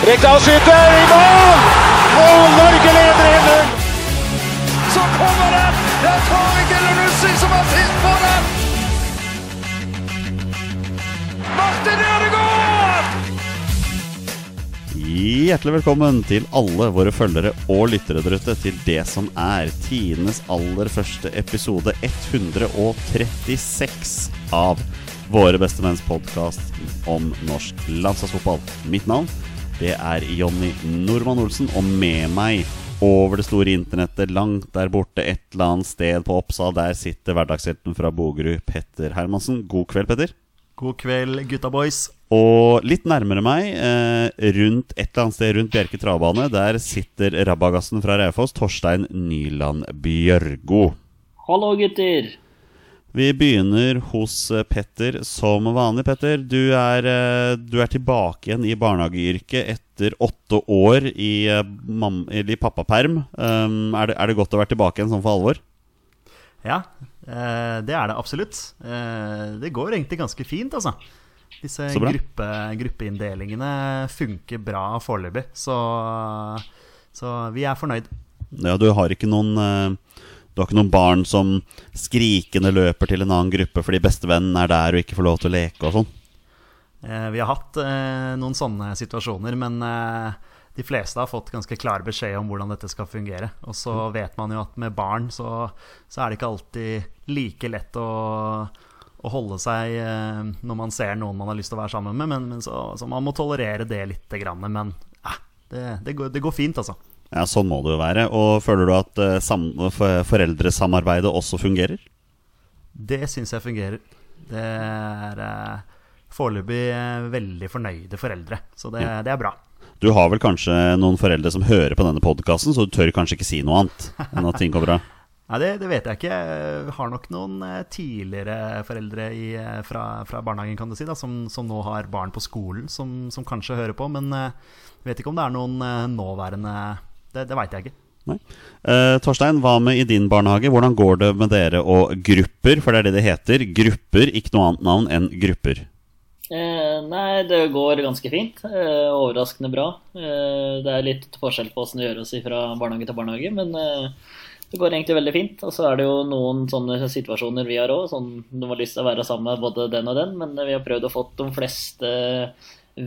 Rekdal skyter i mål! Og Norge leder 1-0! Så kommer den! Det er Tariq Elunussi som har sist på den! Martin Ødegaard! Hjertelig velkommen til alle våre følgere og lyttere der ute til det som er tidenes aller første episode 136 av Våre beste menns podkast om norsk landslagsfotball. Mitt navn det er Jonny Normann Olsen, og med meg over det store internettet, langt der borte et eller annet sted på Oppsal, der sitter hverdagshelten fra Bogerud, Petter Hermansen. God kveld, Petter. God kveld, gutta boys. Og litt nærmere meg, eh, rundt et eller annet sted rundt Bjerke travbane, der sitter rabagassen fra Raufoss, Torstein Nyland Bjørgo. Hallo, gutter. Vi begynner hos eh, Petter som vanlig, Petter. Du er, eh, du er tilbake igjen i barnehageyrket etter åtte år i, eh, i pappaperm. Um, er, det, er det godt å være tilbake igjen sånn for alvor? Ja, det er det absolutt. Det går egentlig ganske fint, altså. Disse gruppe, gruppeinndelingene funker bra foreløpig, så, så vi er fornøyd. Ja, du har ikke noen Du har ikke noen barn som skrikende løper til en annen gruppe fordi bestevennen er der og ikke får lov til å leke og sånn? Eh, vi har hatt eh, noen sånne situasjoner, men eh, de fleste har fått ganske klar beskjed om hvordan dette skal fungere. Og så vet man jo at med barn så, så er det ikke alltid like lett å, å holde seg eh, når man ser noen man har lyst til å være sammen med, men, men så, så man må tolerere det lite grann. Men eh, det, det, går, det går fint, altså. Ja, sånn må det jo være. Og føler du at eh, foreldresamarbeidet også fungerer? Det syns jeg fungerer. Det er eh, foreløpig eh, veldig fornøyde foreldre, så det, det er bra. Du har vel kanskje noen foreldre som hører på denne podkasten, så du tør kanskje ikke si noe annet enn at ting går bra? Nei, det, det vet jeg ikke. Jeg har nok noen tidligere foreldre i, fra, fra barnehagen kan du si, da, som, som nå har barn på skolen, som, som kanskje hører på. Men jeg vet ikke om det er noen nåværende Det, det veit jeg ikke. Nei. Eh, Torstein, hva med i din barnehage? Hvordan går det med dere og grupper? For det er det det heter. Grupper, ikke noe annet navn enn grupper. Eh, nei, det går ganske fint. Eh, overraskende bra. Eh, det er litt forskjell på hvordan det gjøres fra barnehage til barnehage, men eh, det går egentlig veldig fint. Og så er det jo noen sånne situasjoner vi har òg, sånn du har lyst til å være sammen med både den og den, men vi har prøvd å få de fleste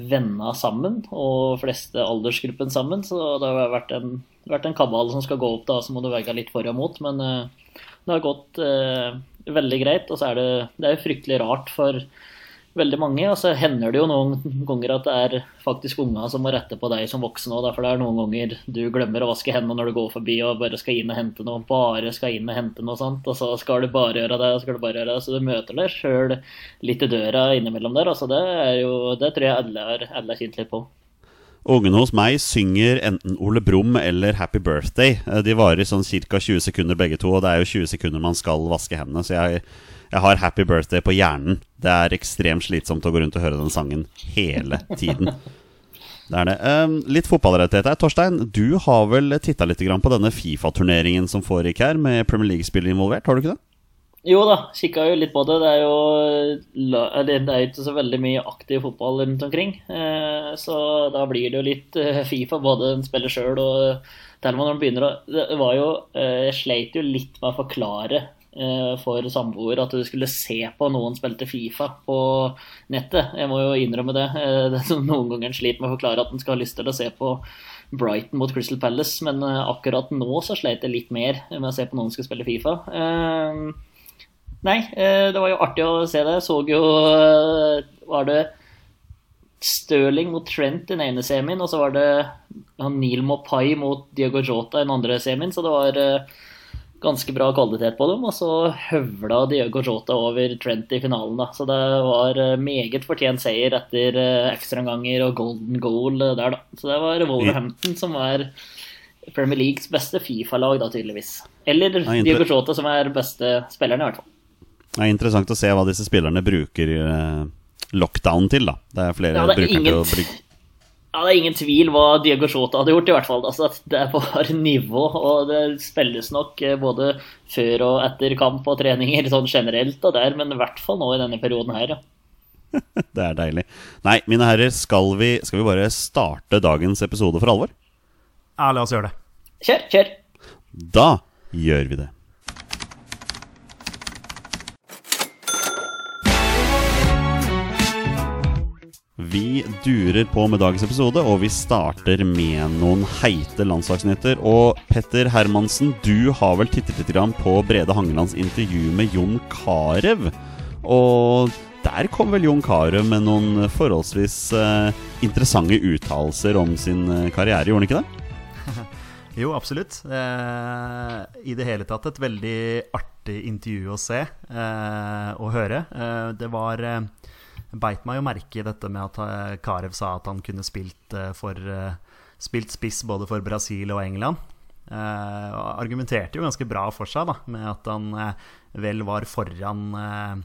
vennene sammen, og fleste aldersgruppen sammen, så det har vært en, vært en kabal som skal gå opp, da, så må du velge litt for og mot, men eh, det har gått eh, veldig greit. Og så er det, det er fryktelig rart for veldig mange. Og så hender det jo noen ganger at det er faktisk unger som må rette på deg som voksen òg. For det er noen ganger du glemmer å vaske hendene når du går forbi og bare skal inn og hente noe. Bare skal inn og hente noe sånt. Og så skal du bare gjøre det, og så skal du bare gjøre det. Så du møter deg sjøl litt i døra innimellom der. Altså det er jo Det tror jeg alle har alle har kjent litt på. Ungene hos meg synger enten Ole Brumm eller Happy Birthday. De varer sånn ca. 20 sekunder begge to, og det er jo 20 sekunder man skal vaske hendene. Så jeg, jeg har Happy Birthday på hjernen. Det er ekstremt slitsomt å gå rundt og høre den sangen hele tiden. Det er det. Um, litt fotballrettighet her. Torstein, du har vel titta litt på denne Fifa-turneringen som foregikk her, med Premier League-spillet involvert, har du ikke det? Jo da, kikka jo litt på det. Det er jo det er ikke så veldig mye aktiv fotball rundt omkring. Eh, Så da blir det jo litt eh, Fifa, både en spiller sjøl og til og med når man begynner å Det var jo eh, Jeg sleit jo litt med å forklare for samboer at du skulle se på noen spilte Fifa på nettet. Jeg må jo innrømme det. Eh, Det som noen ganger sliter med å forklare at en skal ha lyst til å se på Brighton mot Crystal Palace, men eh, akkurat nå så slet jeg litt mer med å se på noen som skulle spille Fifa. Eh, Nei, eh, det var jo artig å se det. Jeg så jo eh, Var det Stirling mot Trent i den ene semien, og så var det Neil Mopai mot Diego Jota i den andre semien, så det var eh, ganske bra kvalitet på dem. Og så høvla Diego Jota over Trent i finalen, da. Så det var eh, meget fortjent seier etter eh, ekstraomganger og golden goal der, da. Så det var Wolverhampton som var Premier Leagues beste Fifa-lag, da, tydeligvis. Eller Nei, Diego Jota som er beste spilleren, i hvert fall. Det er interessant å se hva disse spillerne bruker eh, lockdown til, da. Det er flere Ja, det er bruker til å bruke Ja, Det er ingen tvil hva Diego Jota hadde gjort, i hvert fall. Altså, det er bare nivå, og det spilles nok eh, både før og etter kamp og treninger sånn generelt, og der, men i hvert fall nå i denne perioden her. ja. Det er deilig. Nei, mine herrer, skal vi, skal vi bare starte dagens episode for alvor? Ja, la oss gjøre det. Kjør, kjør! Da gjør vi det. Vi durer på med dagens episode, og vi starter med noen heite landslagsnyheter. Og Petter Hermansen, du har vel tittet litt på Brede Hangelands intervju med Jon Carew. Og der kom vel Jon Carew med noen forholdsvis eh, interessante uttalelser om sin eh, karriere, gjorde han ikke det? Jo, absolutt. Eh, I det hele tatt et veldig artig intervju å se eh, og høre. Eh, det var eh, Beit meg jo merke i dette med at Karev Carew sa at han kunne spilt, eh, for, eh, spilt spiss både for Brasil og England. Eh, argumenterte jo ganske bra for seg, da, med at han eh, vel var foran eh,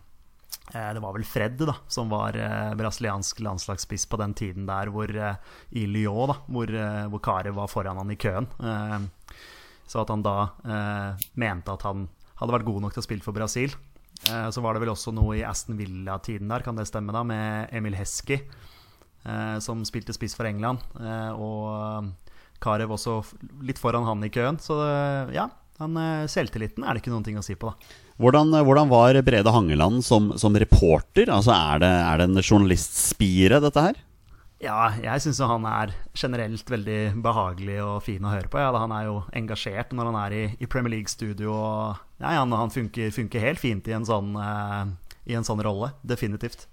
Eh, Det var vel Fred da, som var eh, brasiliansk landslagsspiss på den tiden der hvor, eh, i Lyon, da, hvor, eh, hvor Carew var foran han i køen. Eh, så at han da eh, mente at han hadde vært god nok til å spille for Brasil. Eh, så var det vel også noe i Aston Villa-tiden der, kan det stemme, da, med Emil Hesky, eh, som spilte spiss for England. Eh, og Carew også litt foran han i køen. Så eh, ja, han, eh, selvtilliten er det ikke noen ting å si på, da. Hvordan, hvordan var Brede Hangeland som, som reporter? Altså, er det, er det en journalistspire, dette her? Ja, jeg syns han er generelt veldig behagelig og fin å høre på. Ja, han er jo engasjert når han er i, i Premier League-studio. ja, Han, han funker, funker helt fint i en, sånn, eh, i en sånn rolle. Definitivt.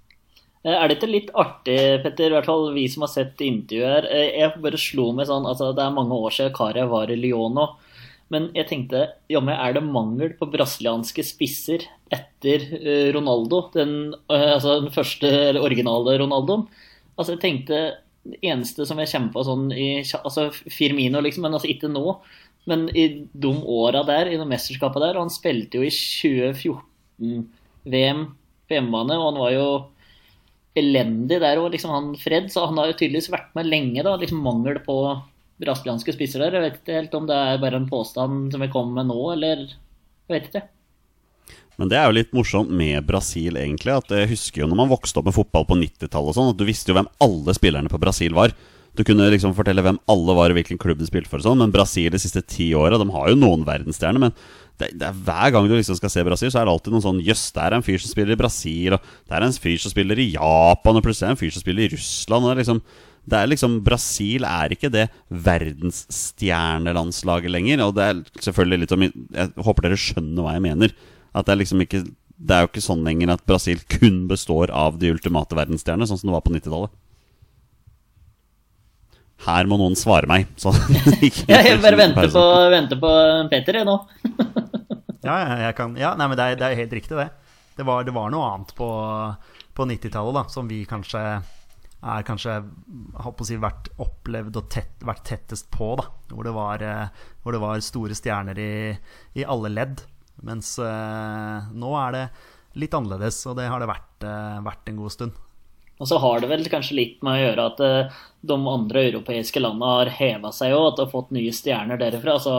Eh, Er dette litt artig, Petter, i hvert fall vi som har sett intervjuet her eh, Jeg bare slo meg sånn, altså Det er mange år siden Karia var i Lyon nå. Men jeg tenkte jammen er det mangel på brasilianske spisser etter eh, Ronaldo? Den, altså den første, originale Ronaldoen. Altså jeg tenkte Det eneste som jeg på sånn i altså Firmino, liksom, men altså ikke nå. Men i de åra der, i det mesterskapet der, og han spilte jo i 2014-VM på hjemmebane, og han var jo elendig der òg, liksom han Fred. Så han har jo tydeligvis vært med lenge, da. Liksom mangel på brasilianske spisser der. Jeg vet ikke helt om det er bare en påstand som jeg kommer med nå, eller Jeg vet ikke. Men det er jo litt morsomt med Brasil, egentlig. At Jeg husker jo når man vokste opp med fotball på 90-tallet, og sånn, at du visste jo hvem alle spillerne på Brasil var. Du kunne liksom fortelle hvem alle var, og hvilken klubb de spilte for. og sånn Men Brasil de siste ti åra De har jo noen verdensstjerner, men det, det er hver gang du liksom skal se Brasil, så er det alltid noen sånn Jøss, der er en fyr som spiller i Brasil, og der er en fyr som spiller i Japan, og plutselig er en fyr som spiller i Russland. Og det er liksom det er liksom Brasil er ikke det verdensstjernelandslaget lenger. Og det er selvfølgelig litt om Jeg håper dere skjønner hva jeg mener. At det er liksom ikke Det er jo ikke sånn lenger at Brasil kun består av de ultimate verdensstjernene, sånn som det var på 90-tallet. Her må noen svare meg. Så ikke- Ja, jeg bare venter på, venter på Petter, jeg nå. Ja, jeg, kan, ja nei, men det er, det er helt riktig, det. Det var, det var noe annet på, på 90-tallet da, som vi kanskje er kanskje holdt på å si, vært opplevd og tett, vært tettest på. da Hvor det var, eh, hvor det var store stjerner i, i alle ledd. Mens eh, nå er det litt annerledes, og det har det vært, eh, vært en god stund. Og så har det vel kanskje litt med å gjøre at eh, de andre europeiske landene har heva seg òg, at de har fått nye stjerner derifra. Så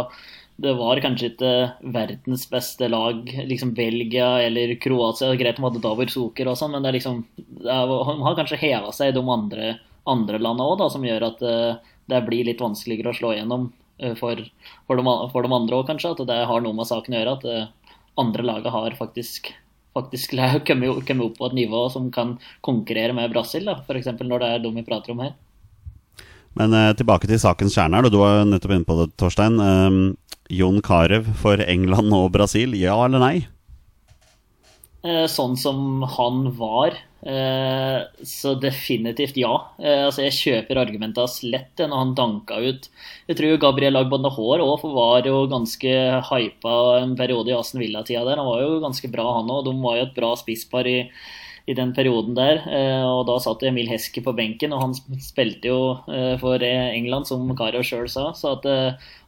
det var kanskje ikke verdens beste lag, liksom Belgia eller Kroatia. Greit de hadde Davor Zucker og sånn, men det liksom de har kanskje heva seg i de andre, andre landene òg, som gjør at det blir litt vanskeligere å slå igjennom for, for, de, for de andre òg, kanskje. At det har noe med saken å gjøre. At det andre laget har faktisk faktisk kommet opp på et nivå som kan konkurrere med Brasil, f.eks. når det er dem vi prater om her. Men eh, tilbake til sakens kjerne. her. Du var nettopp inne på det, Torstein. Eh, Jon Carew for England og Brasil, ja eller nei? Eh, sånn som han var. Eh, så definitivt ja. Eh, altså jeg kjøper argumentet hans lett når han danka ut Jeg tror Gabriel Agbandahor òg var jo ganske hypa en periode i Aston Villa-tida der. Han var jo ganske bra, han òg. De var jo et bra spisspar i, i den perioden der. Og da satt Emil Heske på benken, og han spilte jo for England, som Caro sjøl sa. Så at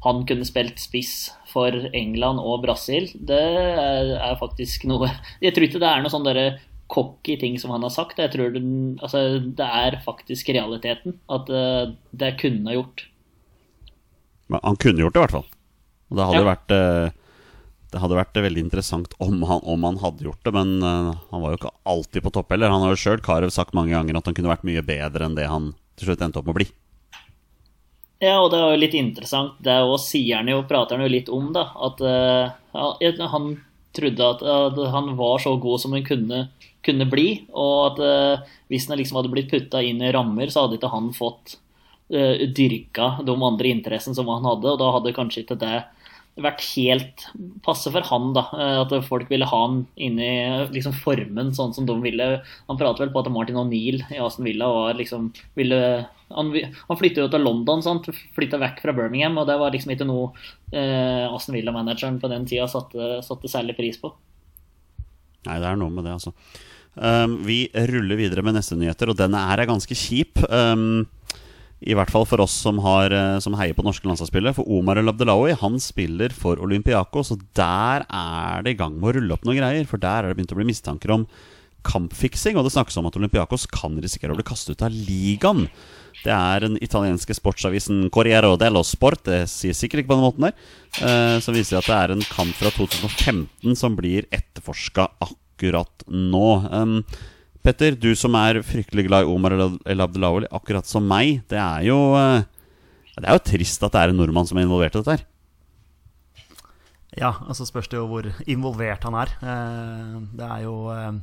han kunne spilt spiss for England og Brasil, det er, faktisk noe Jeg tror ikke det er noe sånn derre cocky ting som han har sagt. Jeg tror det, altså, det er faktisk realiteten. At det kunne ha gjort. Men han kunne gjort det, i hvert fall. Og det hadde ja. vært Det hadde vært veldig interessant om han, om han hadde gjort det, men uh, han var jo ikke alltid på topp heller. Han har jo sjøl Carew sagt mange ganger at han kunne vært mye bedre enn det han til slutt endte opp med å bli. Ja, og det er jo litt interessant. Det òg sier han jo, prater han jo litt om, da. At uh, han trodde at, at, han var så god som han kunne, kunne bli. Og at uh, hvis han liksom hadde blitt putta inn i rammer, så hadde ikke han fått uh, dyrka de andre interessene som han hadde. Og da hadde kanskje ikke det vært helt passe for han, da. At folk ville ha han inni liksom formen sånn som de ville. Han prater vel på at Martin O'Neill i Aston Villa var liksom ville han, han flytta jo til London, sant? flytta vekk fra Birmingham, og det var liksom ikke noe eh, Aston Villa-manageren på den tida satte, satte, særlig pris på. Nei, det er noe med det, altså. Um, vi ruller videre med neste nyheter, og denne er ganske kjip. Um, I hvert fall for oss som, har, eh, som heier på norske landslagsspillere. For Omar El Abdelawi han spiller for Olympiakos, og der er det i gang med å rulle opp noen greier. For der er det begynt å bli mistanker om kampfiksing, og det snakkes om at Olympiakos kan risikere å bli kastet ut av ligaen. Det er den italienske sportsavisen Corriero dello Sport. Det sier sikkert ikke på den måten der. Eh, som viser at det er en kamp fra 2015 som blir etterforska akkurat nå. Petter, du som er fryktelig glad i Omar El Abdelawali, akkurat som meg. Det er jo uh, Det er jo trist at det er en nordmann som er involvert i dette her. Ja, og altså spørs det jo hvor involvert han er. Uh, det er jo uh,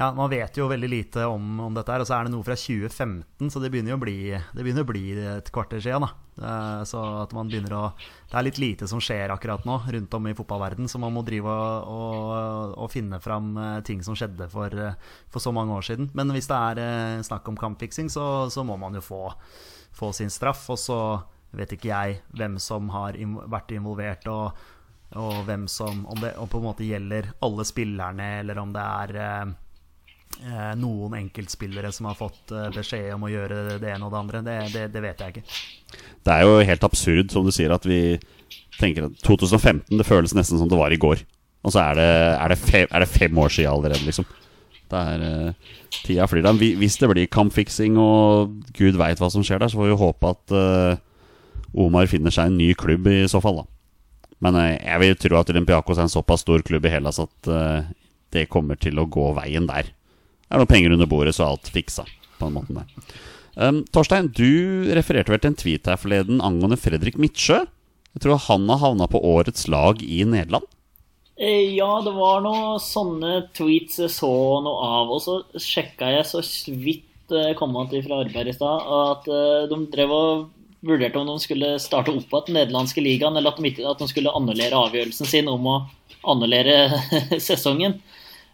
ja, Man vet jo veldig lite om, om, dette, her, og så er det noe fra 2015, så det begynner jo å bli, å bli et kvarter siden. Da. Så at man begynner å Det er litt lite som skjer akkurat nå rundt om i fotballverden, så man må drive og, og, og finne fram eh, ting som skjedde for, for, så mange år siden. Men hvis det er eh, snakk om kampfiksing, så, så må man jo få, få, sin straff. Og så vet ikke jeg hvem som har vært involvert, og, og hvem som Om det om på en måte gjelder alle spillerne, eller om det er eh, Eh, noen enkeltspillere som har fått eh, beskjed om å gjøre det ene og det andre. Det, det, det, vet jeg ikke. Det er jo helt absurd, som du sier, at vi tenker at 2015 Det føles nesten som det var i går. Og så er det, er det, fem, er fem, år siden allerede, liksom. Det er uh, Tida flyr. Hvis det blir kampfiksing og gud veit hva som skjer der, så får vi håpe at uh, Omar finner seg en ny klubb i så fall, da. Men jeg vil tro at Olympiakos er en såpass stor klubb i Hellas at det kommer til å gå veien der er noen penger under bordet, så alt fiksa. På den måten der. Um, Torstein, du refererte vel til en tweet her forleden angående Fredrik Midtsjø. Jeg tror han har havna på årets lag i Nederland? Eh, ja, det var noen sånne tweets jeg så noe av. Og så sjekka jeg så vidt kom han til fra arbeid i stad, at eh, de drev og vurderte om de skulle starte opp igjen den nederlandske ligaen, eller at de skulle annullere avgjørelsen sin om å annullere sesongen.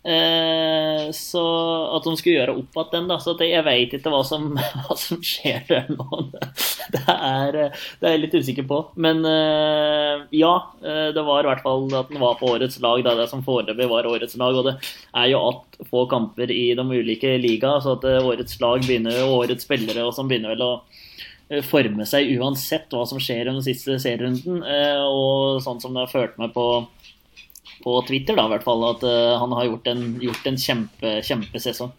Eh, så at de skulle gjøre opp igjen den. da, så Jeg vet ikke hva som, hva som, skjer der nå. Det er, det er jeg litt usikker på. Men eh, ja, eh, det var i hvert fall at den var på årets lag. Da, det som foreløpig var årets lag. Og det er jo at få kamper i de ulike ligaene. Så at årets lag begynner, og årets spillere og sånn begynner vel å forme seg uansett hva som skjer i den siste serierunden. Og sånn som det har ført meg på på Twitter, da, i hvert fall, at uh, han har gjort en, gjort en kjempe, kjempesesong.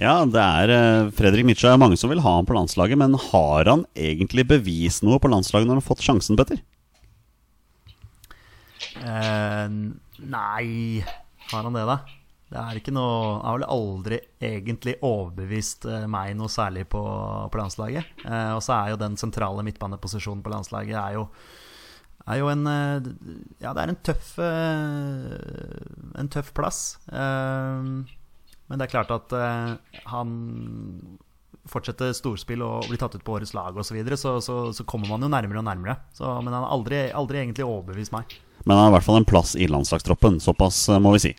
Ja, det er uh, Fredrik Mitsjø er mange som vil ha ham på landslaget, men har han egentlig bevist noe på landslaget når han har fått sjansen, Petter? Uh, nei Har han det, da? Det er ikke noe Han har vel aldri egentlig overbevist meg noe særlig på, på landslaget. og så er jo den sentrale midtbaneposisjonen på landslaget er jo er jo en eh, Ja, det er en tøff eh, En tøff plass. Eh, men det er klart at han fortsetter storspill og blir tatt ut på årets lag osv., så, videre, så, så, så kommer man jo nærmere og nærmere. Så, men han har aldri, aldri egentlig overbevist meg. Men han har i hvert fall en plass i landslagstroppen. Såpass må vi si.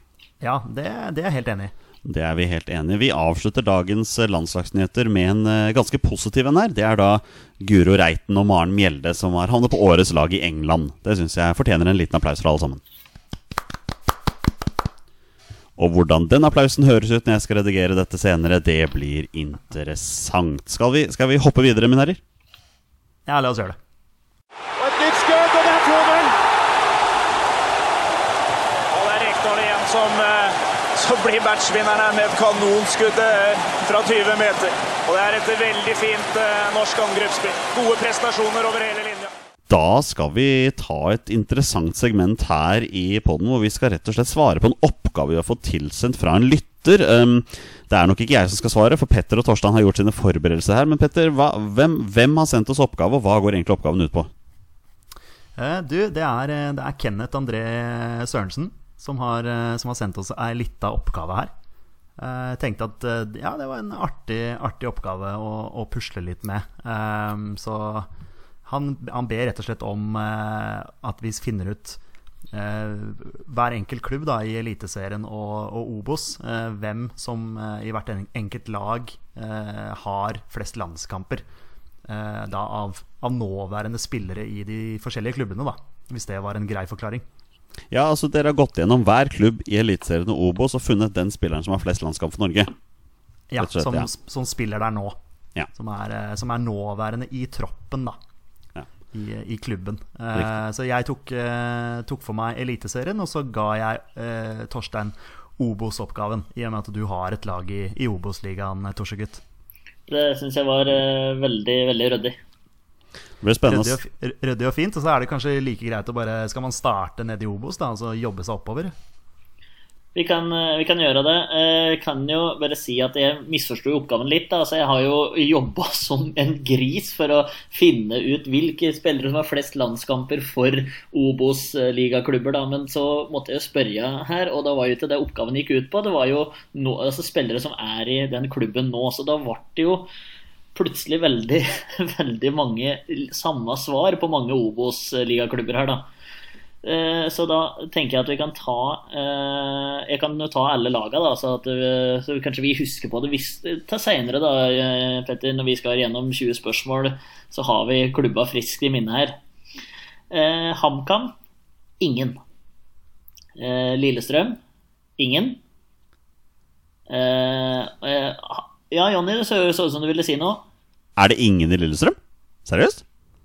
Ja, det, det er jeg helt enig i. Det er vi helt enige i. Vi avslutter dagens eh, landslagsnyheter med en eh, ganske positiv en her. Det er da Guro Reiten og Maren Mjelde som har havnet på årets lag i England. Det syns jeg fortjener en liten applaus fra alle sammen. Og hvordan den applausen høres ut når jeg skal redigere dette senere, det blir interessant. Skal vi, skal vi hoppe videre, mine herrer? Ja, la oss gjøre det. Og et nytt skudd, og det er 2-0! Og det er Rekdal igjen som, som blir matchvinneren her med et kanonskudd eh, fra 20 meter. Og det er et veldig fint eh, norsk angrepsspill. Gode prestasjoner over hele linja. Da skal vi ta et interessant segment her i poden, hvor vi skal rett og slett svare på en oppgave vi har fått tilsendt fra en lytter. Um, det er nok ikke jeg som skal svare, for Petter og Torstein har gjort sine forberedelser her. Men Petter, hva, hvem, hvem har sendt oss oppgave, og hva går egentlig oppgaven ut på? Eh, Du, det er, det er Kenneth André Sørensen som har, eh, som har sendt oss ei lita oppgave her. Eh, Jeg tenkte at eh, ja, det var en artig, artig oppgave å, å pusle litt med. Eh, Så han, han ber rett og slett om eh, at vi finner ut eh, hver enkelt klubb da, i Eliteserien og, og Obos, eh, hvem som eh, i hvert enkelt lag eh, har flest landskamper. Eh, da av, av nåværende spillere i de forskjellige klubbene, da. Hvis det var en grei forklaring. Ja, altså Dere har gått gjennom hver klubb i Eliteserien og Obos og funnet den spilleren som har flest landskamp for Norge. Ja, slett, som, ja. som spiller der nå. Ja. Som, er, eh, som er nåværende i troppen, da. Ja. I, i klubben. Uh, så jeg tok, uh, tok for meg Eliteserien, og så ga jeg uh, Torstein Obos-oppgaven. I og med at du har et lag i, i Obos-ligaen, Torsegutt. Det syns jeg var veldig, veldig ryddig. Det blir spennende. Ryddig og, ryddig og fint. Og så er det kanskje like greit å bare Skal man starte nede i Obos, da, og så jobbe seg oppover? Vi kan, eh, vi kan gjøre det. Eh, Jeg kan jo bare si at jeg misforsto oppgaven litt. Da. Altså, jeg har jo jobba som en gris for å finne ut hvilke spillere som har flest landskamper for Obos-ligaklubber. da. Men så måtte jeg jo spørre her, og da var jo ikke det oppgaven gikk ut på. Det var jo no, altså, spillere som er i den klubben nå. Så da ble det jo plutselig veldig, veldig mange samme svar på mange Obos-ligaklubber her, da. Eh, Så da tenker jeg at vi kan ta eh, Jeg kan jo ta alle laga, da, så, eh, så kanskje vi husker på det hvis, til seinere, da, eh, Petter. Når vi skal gjennom 20 spørsmål, så har vi klubba friskt i minne her. Eh, HamKam ingen. Eh, Lillestrøm ingen. Ja, Jonny, det så så ut som du ville si noe. Er det ingen i Lillestrøm? Seriøst?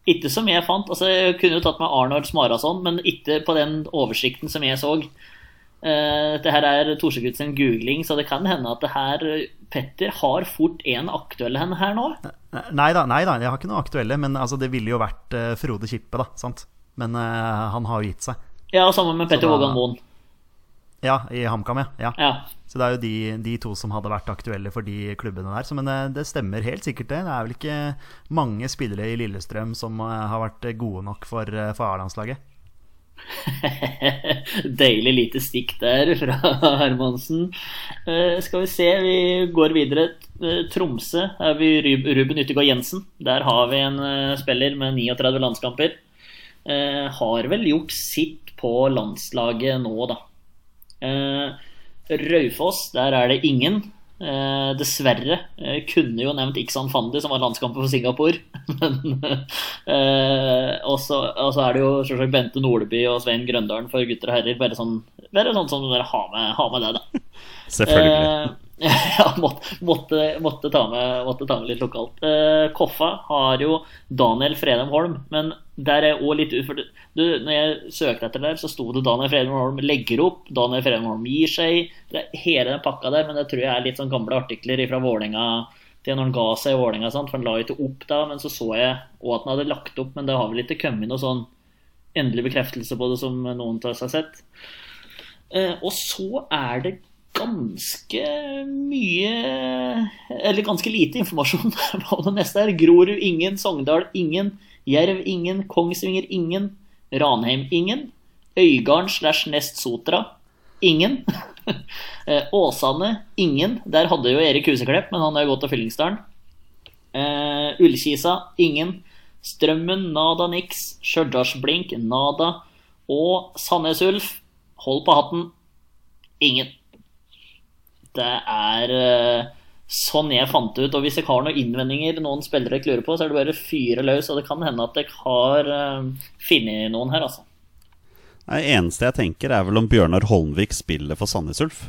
Ikke som jeg fant. altså Jeg kunne jo tatt med Arnold Smarason, men ikke på den oversikten som jeg så. Uh, Dette her er Torsegutt sin googling, så det kan hende at det her Petter har fort en aktuell hen her nå. Nei da, nei da, jeg har ikke noe aktuelle. Men altså, det ville jo vært uh, Frode Kippe, da. sant? Men uh, han har jo gitt seg. Ja, sammen med Petter Vågan Moen. Ja, i HamKam, ja. ja. Så det er jo de, de to som hadde vært aktuelle for de klubbene der. Så, men det, det stemmer helt sikkert, det. Det er vel ikke mange spillere i Lillestrøm som eh, har vært gode nok for, eh, for A-landslaget. Deilig lite stikk der fra Hermansen. Uh, skal vi se, vi går videre. Eh, Tromsø er vi Rub- Ruben Yttergård Jensen. Der har vi en eh, spiller med 39 landskamper. Uh, har vel gjort sitt på landslaget nå, da. Eh, Raufoss, der er det ingen. Eh, dessverre. Eh, kunne jo nevnt Iksan Fandi, som var landskamper for Singapore. Men, eh, og så er det jo selvsagt Bente Nordby og Svein Grøndalen for gutter og herrer. Bare sånn, bare sånn som dere har med, har med det, da. Selvfølgelig. Ja, måtte, måtte, ta med, måtte ta med litt lokalt. Eh, Koffa har jo Daniel Fredheim Holm, men der er også litt ut, Når jeg søkte etter der, så sto det Daniel Fredheim Holm legger opp, Daniel Fredheim Holm gir seg. Det er hele den pakka der, men det tror jeg er litt sånn gamle artikler fra Vålerenga til når han ga seg i Vålerenga, for han la ikke opp da, men så så jeg òg at han hadde lagt opp, men det har vel ikke kommet noe sånn endelig bekreftelse på det som noen av oss har sett. Eh, og så er det ganske mye Eller ganske lite informasjon på det neste her. Grorud ingen, Sogndal ingen, Jerv ingen, Kongsvinger ingen, Ranheim ingen, Øygarden slash Nest Sotra ingen. Eh, Åsane ingen. Der hadde jo Erik Huseklepp, men han har jo gått til Fyllingsdalen. Uh, Ullkisa ingen. Strømmen nada niks. Stjørdalsblink nada. Og Sandnes Ulf, hold på hatten. Ingen. Det er eh, sånn jeg fant ut. Og hvis jeg har noen innvendinger noen spillere lurer på, så er det bare å fyre løs. Og det kan hende at jeg har uh, funnet noen her, altså. Det eneste jeg tenker, er vel om Bjørnar Holmvik spiller for Sandnes Ulf.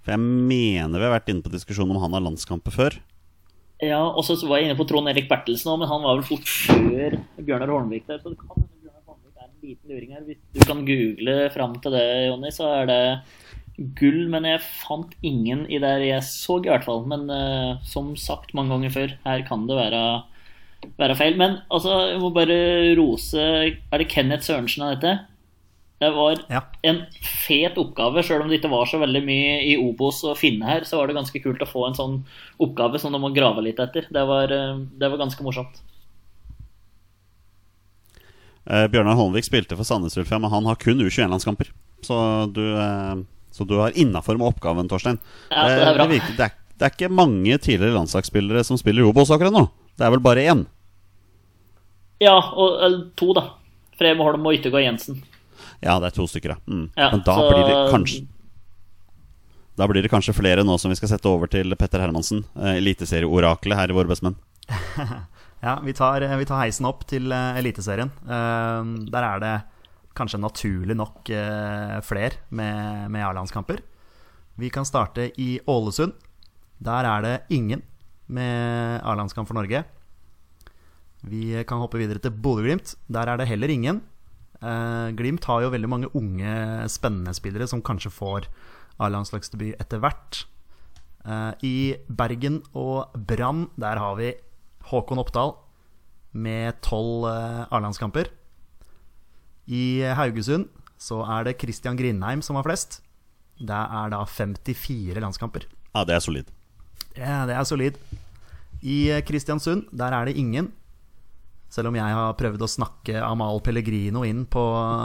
For jeg mener vi har vært inne på diskusjonen om han har landskamper før. Ja, og så var jeg inne på Trond Erik Bertelsen òg, men han var vel fort før Bjørnar Holmvik der. Så det kan hende Bjørnar Holmvik er en liten luring her. Hvis du kan google fram til det, Jonny, så er det gull. Men jeg fant ingen i der jeg så, i hvert fall. Men uh, som sagt mange ganger før, her kan det være, være feil. Men altså, jeg må bare rose Er det Kenneth Sørensen av dette? Det var Ja. en fet oppgave, sjøl om det ikke var så veldig mye i Obos å finne her. Så var det ganske kult å få en sånn oppgave som du må grave litt etter. Det var, eh, det var ganske morsomt. Eh, Bjørnar Holmvik spilte for Sandnes Ulfia, men han har kun U21-landskamper. Så du, eh, så du er innafor med oppgaven, Torstein. Ja, det er bra. det, virker, det, er, det er ikke mange tidligere landslagsspillere som spiller Obos akkurat nå. Det er vel bare én. Ja, og eller to, da. Frem Holm og Yttergård Jensen. Ja, det er to stykker, ja. Mm. Ja, Men da så- blir det kanskje Da blir det kanskje flere nå som vi skal sette over til Petter Hermansen, eh, eliteserieoraklet her i Våre bestemenn. Ja, vi tar, vi tar heisen opp til eh, Eliteserien. Eh, der er det kanskje naturlig nok eh, flere med, med A-landskamper. Vi kan starte i Ålesund. Der er det ingen med A-landskamp for Norge. Vi kan hoppe videre til Bodø-Glimt. Der er det heller ingen. Eh, Glimt har jo veldig mange unge, spennende spillere som kanskje får A-landslagsdebut etter hvert. Eh, I Bergen og Brann der har vi Håkon Oppdal med tolv eh, A-landskamper. I Haugesund så er det Christian Grindheim som har flest. Det er da 54 landskamper. Ja, det er solid. Ja, det er solid. I Kristiansund, der er det ingen. Selv om jeg har prøvd å snakke Amal Pellegrino inn på,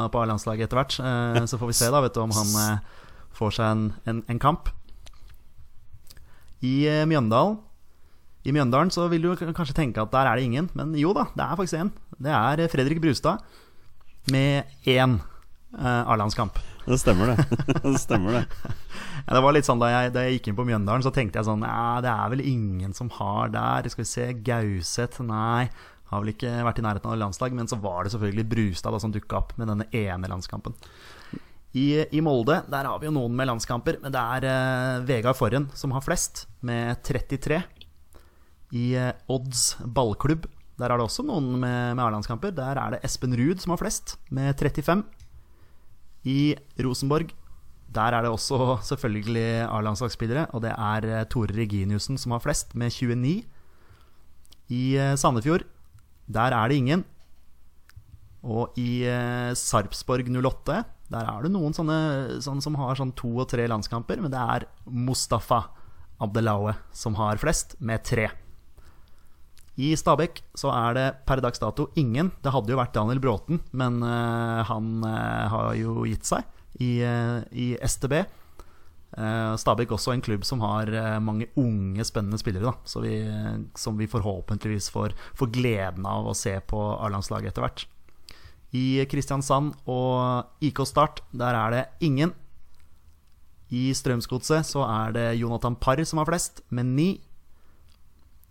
på A-landslaget etter hvert. Eh, Så får vi se da, vet du, om han eh, får seg en, en, en kamp. I eh, Mjøndalen I Mjøndalen så vil du kanskje tenke at der er det ingen, men jo da, det er faktisk én. Det er Fredrik Brustad med én eh, A-landskamp. Det stemmer, det. det stemmer, det. Ja, det var litt sånn da jeg, da jeg gikk inn på Mjøndalen, så tenkte jeg sånn Ja, det er vel ingen som har der. Skal vi se, Gauseth Nei, har vel ikke vært i nærheten av landslag. Men så var det selvfølgelig Brustad da, som dukka opp med denne ene landskampen. I, I Molde der har vi jo noen med landskamper, men det er uh, Vegard Forhen som har flest, med 33. I uh, Odds ballklubb der er det også noen med, med A-landskamper. Der er det Espen Ruud som har flest, med 35. I Rosenborg der er det også selvfølgelig A-landslagsspillere, og det er eh, Tore Reginiussen som har flest, med 29. I eh, Sandefjord, der er det ingen. Og i eh, Sarpsborg 08, der er det noen sånne, sånne som har sånn to og tre landskamper, men det er Mustafa Abdelaue som har flest, med tre. I Stabæk så er det per dags dato ingen. Det hadde jo vært Daniel Bråten, men eh, han eh, har jo gitt seg i, eh, i STB. Stabæk også en klubb som har mange unge, spennende spillere, da, vi, som vi forhåpentligvis får, får gleden av å se på A-landslaget etter hvert. I Kristiansand og IK Start, der er det ingen. I Strømsgodset så er det Jonathan Parr som har flest, med ni.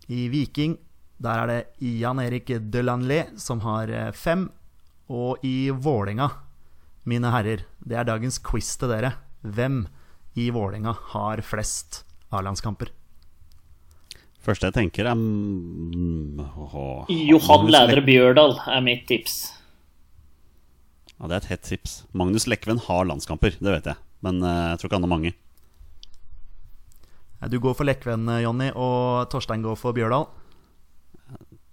I Viking der er det Jan Erik Delanley som har eh, fem. Og i Vålinga, mine herrer, det er dagens quiz til dere. Hvem i Vålinga har flest A-landskamper? Første jeg tenker, er mm, Johan Lædre Bjørdal er mitt tips. Ja, det er et hett tips. Magnus Lekven har landskamper, det vet jeg. Men eh, jeg tror ikke han har mange. Du går for Lekven, Jonny, og Torstein går for Bjørdal.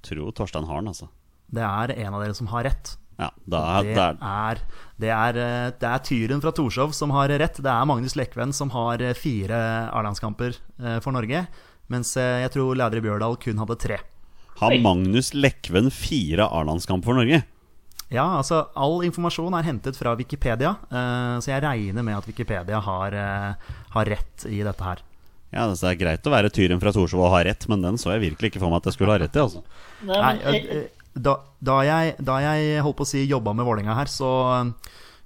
Tror Torstein har den, altså. Det er en av dere som har rett. Ja, da, Det er, det, er, eh, det er Tyren fra Torshov som har rett. Det er Magnus Lekven som har eh, fire A-landskamper eh, for Norge. Mens jeg tror Lædre Bjørdal kun hadde tre. har Magnus Lekven fire A-landskamper for Norge? Ja, altså All informasjon er hentet fra Wikipedia, så jeg regner med at Wikipedia har, har rett i dette her. Ja, altså, Det er greit å være Tyren fra Torshov og ha rett, men den så jeg virkelig ikke for meg at jeg skulle ha rett i. altså Nei, eh, da, da, jeg, da jeg holdt på å si jobba med Vålerenga her, så,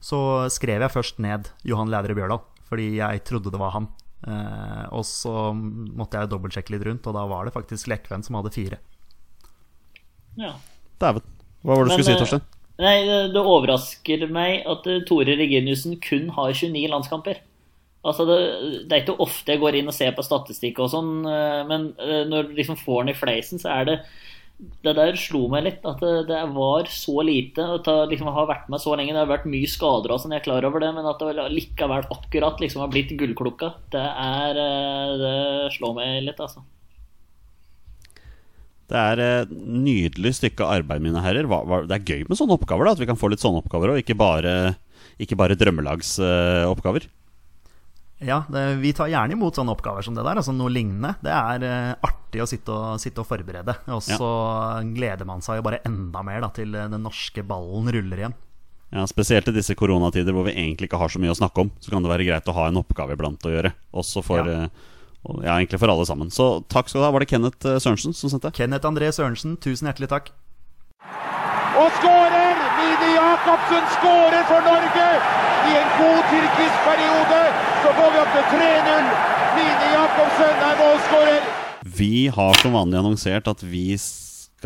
så skrev jeg først ned Johan Lædre Bjørdal, fordi jeg trodde det var han. Eh, og så måtte jeg dobbeltsjekke litt rundt, og da var det faktisk Lekven som hadde fire. Ja. Dæven. Hva var det du skulle si, eh, Torstein? Nei, det, det overrasker meg at eh, Tore Reginiussen kun har 29 landskamper. Altså det, det er ikke ofte jeg går inn og ser på statistikk og sånn, eh, men eh, når du liksom får den i fleisen, så er det Det der slo meg litt, at det, det var så lite. At det liksom har vært med så lenge. Det har vært mye skader og sånn, jeg er klar over det, men at det likevel akkurat liksom har blitt gullklokka, det er eh, Det slår meg litt, altså. Det er et nydelig stykke arbeid, mine herrer. Det er gøy med sånne oppgaver. da At vi kan få litt sånne oppgaver òg, ikke bare, ikke bare drømmelagsoppgaver. Ja, det, vi tar gjerne imot sånne oppgaver som det der. Altså noe lignende. Det er uh, artig å sitte og, sitte og forberede. Og så gleder man seg jo bare enda mer da, til eh, den norske ballen ruller igjen. Ja, Spesielt i disse koronatider hvor vi egentlig ikke har så mye å snakke om. Så kan det være greit å ha en oppgave iblant å gjøre. Også for Ja. eh, ja, egentlig for alle sammen. Så takk skal du ha. Var det Kenneth Sørensen som sendte? Kenneth André Sørensen, tusen hjertelig takk. Og skårer! Mini Jacobsen skårer for Norge! I en god tyrkisk periode så går vi opp til 3-0. Mini Jacobsen er målskårer. Vi har som vanlig annonsert at vi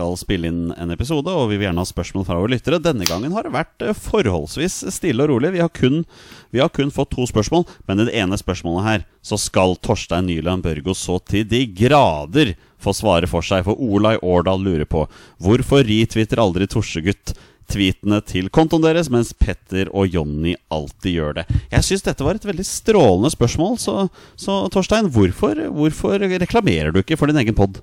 skal spille inn en episode, og vi vil gjerne ha spørsmål fra våre lyttere. Denne gangen har det vært eh, forholdsvis stille og rolig. Vi har kun, vi har kun fått to spørsmål, men i det ene spørsmålet her så skal Torstein Nyland Børgo så til de grader få svare for seg, for Olai Årdal lurer på hvorfor retwitter aldri Torsegutt tweetene til kontoen deres, mens Petter og Jonny alltid gjør det. Jeg syns dette var et veldig strålende spørsmål, så, så Torstein, hvorfor, hvorfor reklamerer du ikke for din egen pod?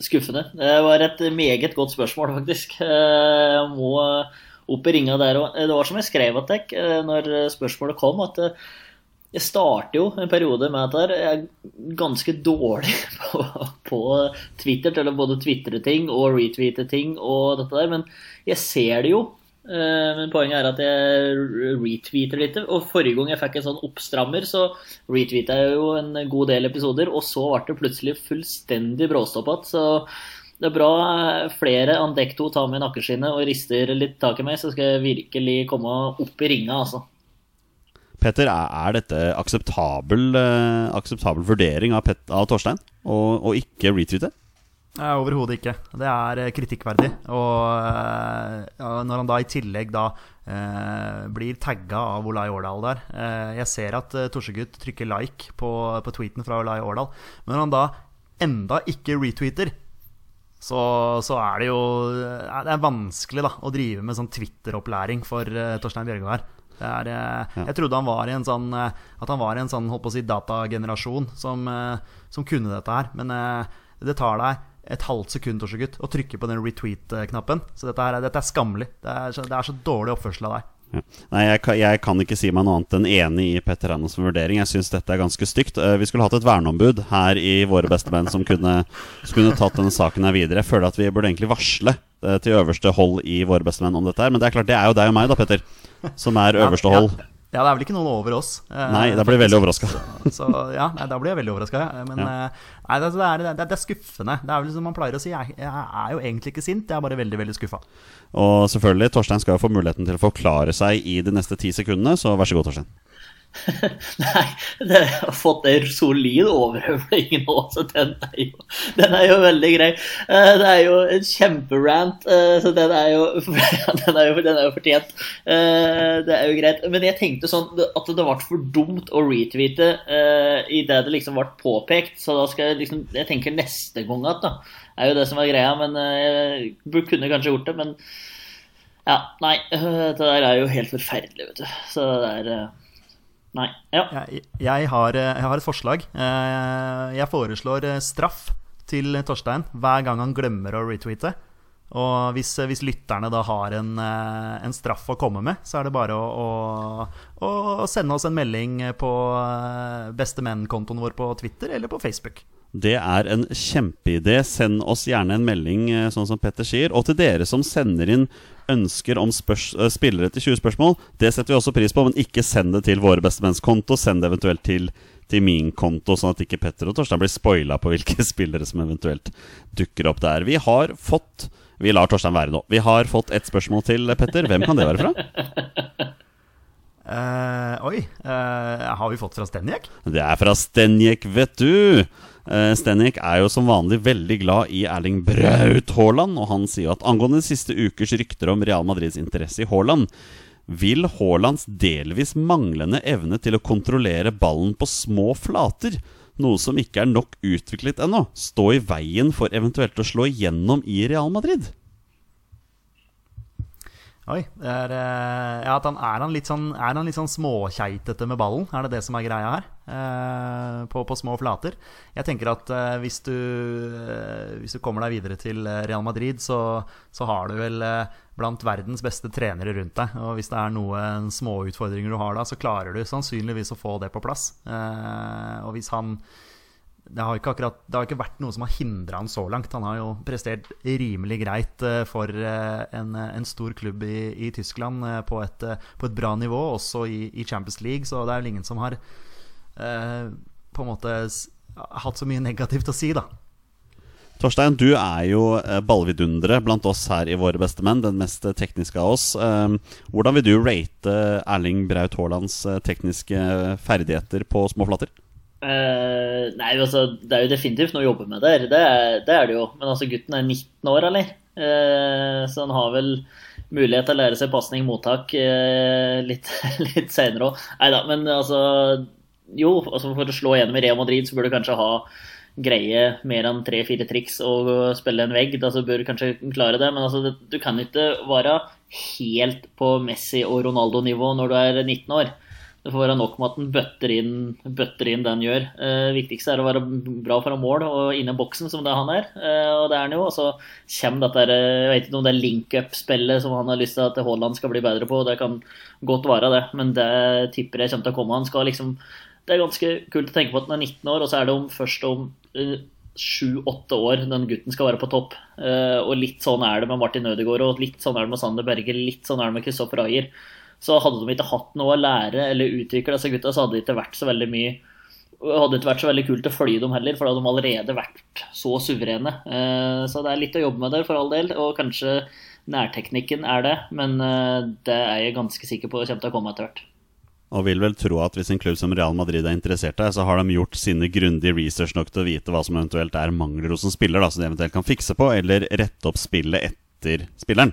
Skuffende. Det var et meget godt spørsmål, faktisk. Eh, Jeg må opp i ringa der òg. Det var som jeg skrev at deg eh, når spørsmålet kom, at eh, jeg starter jo en periode med at jeg er ganske dårlig på, på Twitter til å både tvitre ting og retweete ting og dette der, men jeg ser det jo. Eh, Men poenget er at jeg retweeter litt. Og forrige gang jeg fikk en sånn oppstrammer, så retweeta jeg jo en god del episoder, og så ble det plutselig fullstendig bråstopp igjen. Så det er bra eh, flere enn dekk to tar med nakkeskinnet og rister litt tak i meg, så skal jeg virkelig komme opp i ringa, altså. Petter, er, dette akseptabel, eh, akseptabel vurdering av, Pet, av Torstein å ikke retweete? Overhodet ikke. Det er eh, kritikkverdig. Og eh, ja, når han da i tillegg da eh, blir tagga av Olai Årdal der eh, Jeg ser at eh, Torsegutt trykker like på, på tweeten fra Olai Årdal, men når han da enda ikke retweeter, så, så er det jo eh, Det er vanskelig da å drive med sånn Twitter-opplæring for uh, Torstein Bjørgo her. Det er, Jeg trodde han var i en sånn At han var i en sånn holdt på å si datagenerasjon som, som kunne dette her. Men det tar deg et halvt sekund Torsegutt, og trykker på den retweet-knappen. Så dette, her, er- dette er skammelig. Det er, så, det er så dårlig oppførsel av deg. Ja. Nei, jeg kan, jeg kan ikke si meg noe annet enn enig i Petter Einas vurdering. Jeg syns dette er ganske stygt. Eh, Vi skulle hatt et verneombud her i Våre beste menn som kunne, som kunne tatt denne saken her videre. Jeg føler at vi burde egentlig varsle eh, til øverste hold i Våre beste menn om dette her. Men det er klart, det er jo deg og meg, da, Petter, som er øverste hold. Ja, det er vel ikke noen over oss. eh, Nei, da blir jeg veldig overraska. Så ja, nei, da blir jeg veldig overraska. Men Ja. eh, nei, det, det, er, det, er, det er skuffende. Det er vel som man pleier å si. Jeg, jeg er jo egentlig ikke sint, jeg er bare veldig, veldig skuffa. Og selvfølgelig, Torstein skal jo få muligheten til å forklare seg i de neste ti sekundene, så vær så god, Torstein. Nei, det, har fått en solid overhøvling nå, så den er, jo, den er jo veldig grei. Eh, Det er jo en kjemperant, eh, så den er jo, den er jo, den er jo fortjent. Eh, Det er jo greit. Men jeg tenkte sånn at det ble for dumt å retweete i det det liksom ble påpekt, så da skal jeg liksom Jeg tenker neste gang at da, er jo det som er greia, men jeg kunne kanskje gjort det, men ja, nei, det der er jo helt forferdelig, vet du. Så det er Nei. Ja. Jeg, jeg, har, eh, jeg har et forslag. Eh, Jeg foreslår eh, straff til Torstein hver gang han glemmer å retweete. Og hvis, hvis lytterne da har en, en straff å komme med, så er det bare å, å, å sende oss en melding på bestemenn-kontoen vår på Twitter eller på Facebook. Det er en kjempeidé. Send oss gjerne en melding, sånn som Petter sier. Og til dere som sender inn ønsker om eh, spillere til 20 spørsmål, det setter vi også pris på, men ikke send det til Våre bestemennskonto. Send det eventuelt til, til min konto, sånn at ikke Petter og Torstein blir spoila på hvilke spillere som eventuelt dukker opp der. Vi har fått Vi lar Torstein være nå. Vi har fått ett spørsmål til, Petter. Hvem kan det være fra? Uh, oi, Uh, har vi fått fra Stenjek? Det er fra Stenjek, vet du. Uh, Stenik er jo som vanlig veldig glad i Erling Braut Haaland, og han sier at angående de siste ukers rykter om Real Madrids interesse i Haaland, vil Haalands delvis manglende evne til å kontrollere ballen på små flater, noe som ikke er nok utviklet ennå, stå i veien for eventuelt å slå igjennom i Real Madrid? Oi. Det er, eh, ja, han, er, han litt sånn, er han litt sånn småkeitete med ballen? Er det det som er greia her? Eh, på, på, små flater? Jeg tenker at eh, hvis, du, hvis, du, kommer deg videre til Real Madrid, så, så har du vel blant verdens beste trenere rundt deg. Og hvis det er noen småutfordringer du har da, så klarer du sannsynligvis å få det på plass. og hvis han det har, ikke akkurat, det har ikke vært noe som har hindra han så langt. Han har jo prestert rimelig greit eh, for eh, en, en stor klubb i, i Tyskland eh, på et, på et, bra nivå, også i, i, Champions League. Så det er vel ingen som har eh, på en måte hatt så mye negativt å si, da. Torstein, du er jo ballvidunderet blant oss her i Våre bestemenn, den mest tekniske av oss. Hvordan vil du rate Erling Braut Haalands tekniske ferdigheter på småflater? Uh, nei, altså, det er jo definitivt noe å jobbe med der. Det det er det jo. Men altså, gutten er 19 år, eller? Uh, så han har vel mulighet til å lære seg pasning, mottak, uh, litt, litt senere òg. Nei da, men altså Jo, altså for å slå gjennom i Real Madrid så bør du kanskje ha greie mer enn tre-fire triks og spille en vegg. Da så bør du kanskje klare det. Men altså, du kan ikke være helt på Messi og Ronaldo-nivå når du er 19 år. Det får være nok med at den bøtter inn, bøtter inn det han gjør. Eh, viktigste er å være bra foran mål og inne boksen, som det han er. Eh, og det er han jo. Og så kommer dette jeg vet ikke om det er link-up-spillet som han har lyst til at Haaland skal bli bedre på. Det kan godt være det, men det tipper jeg kommer til å komme. Han skal liksom Det er ganske kult å tenke på at han er 19 år, og så er det om, først om eh, sju-åtte år den gutten skal være på topp. og litt sånn er det med Martin Ødegaard, og litt sånn er det med Sander Berger, litt sånn er det med Kristoffer Ayer så hadde de ikke hatt noe å lære eller utvikle disse gutta, så hadde det ikke vært så veldig mye hadde ikke vært så veldig kult å følge dem heller, for da hadde de allerede vært så suverene. Eh, så det er litt å jobbe med der, for all del. Og kanskje nærteknikken er det, men eh, det er jeg ganske sikker på kommer til å komme etter hvert. Og vil vel tro at hvis en klubb som Real Madrid er interessert i så har de gjort sine grundige research nok til å vite hva som eventuelt er mangler hos en spiller, da, som de eventuelt kan fikse på, eller rette opp spillet etter spilleren.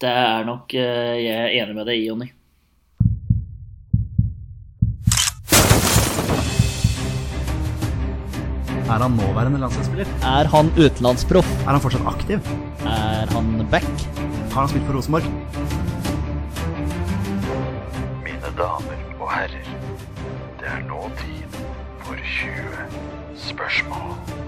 Det er nok eh, Jeg er enig med deg i, Jonny. Er han nåværende landslagsspiller? Er han utenlandsproff? Er han fortsatt aktiv? Er han back? Har han spilt for Rosenborg? Mine damer og herrer, det er nå tid for 20 spørsmål.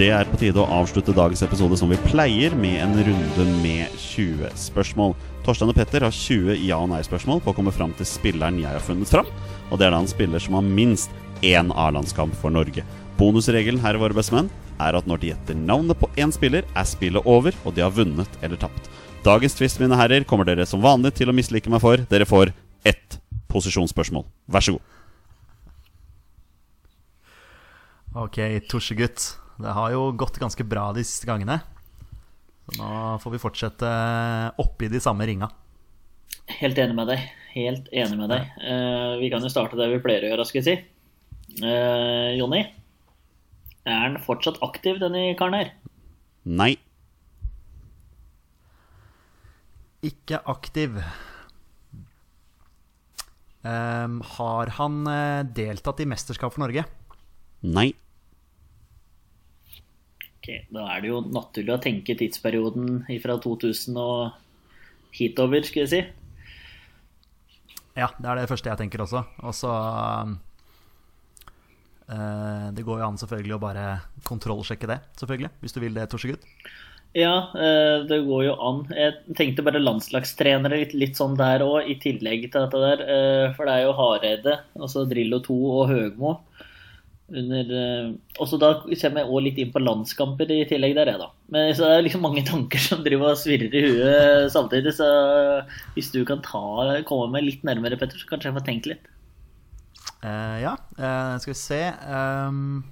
Det er på tide å avslutte dagens episode som vi pleier, med en runde med 20 spørsmål. Torstein og Petter har 20 ja- og nei-spørsmål på å komme fram til spilleren jeg har funnet fram. Og det er da en spiller som har minst én A-landskamp for Norge. Bonusregelen her i Våre bestemenn er at når de gjetter navnet på én spiller, er spillet over, og de har vunnet eller tapt. Dagens tvist, mine herrer, kommer dere som vanlig til å mislike meg for. Dere får ett posisjonsspørsmål. Vær så god. Ok, tusjegutt. Det har jo gått ganske bra de siste gangene. Så nå får vi fortsette oppi de samme ringa. Helt enig med deg. Helt enig med deg. Uh, vi kan jo starte der vi pleier å gjøre, skal vi si. Uh, Jonny, er han fortsatt aktiv, denne karen her? Nei. Ikke aktiv. Um, har han eh, deltatt i mesterskap for Norge? Nei. Ok, Da er det jo naturlig å tenke tidsperioden fra 2000 og hitover, skulle jeg si. Ja, det er det første jeg tenker også. Og så uh, Det går jo an selvfølgelig å bare kontrollsjekke det, selvfølgelig. Hvis du vil det, Torsegutt. Ja, uh, det går jo an. Jeg tenkte bare landslagstrenere litt, litt sånn der òg, i tillegg til dette der. Uh, for det er jo Hareide, altså Drillo 2 og Høgmo under uh, også Da kommer jeg òg litt inn på landskamper i tillegg der, jeg, da. Men så det er liksom mange tanker som driver og svirrer i huet samtidig. Så hvis du kan ta, komme meg litt nærmere, Petter, så kanskje jeg får tenke litt. Uh, ja, uh, skal vi se um,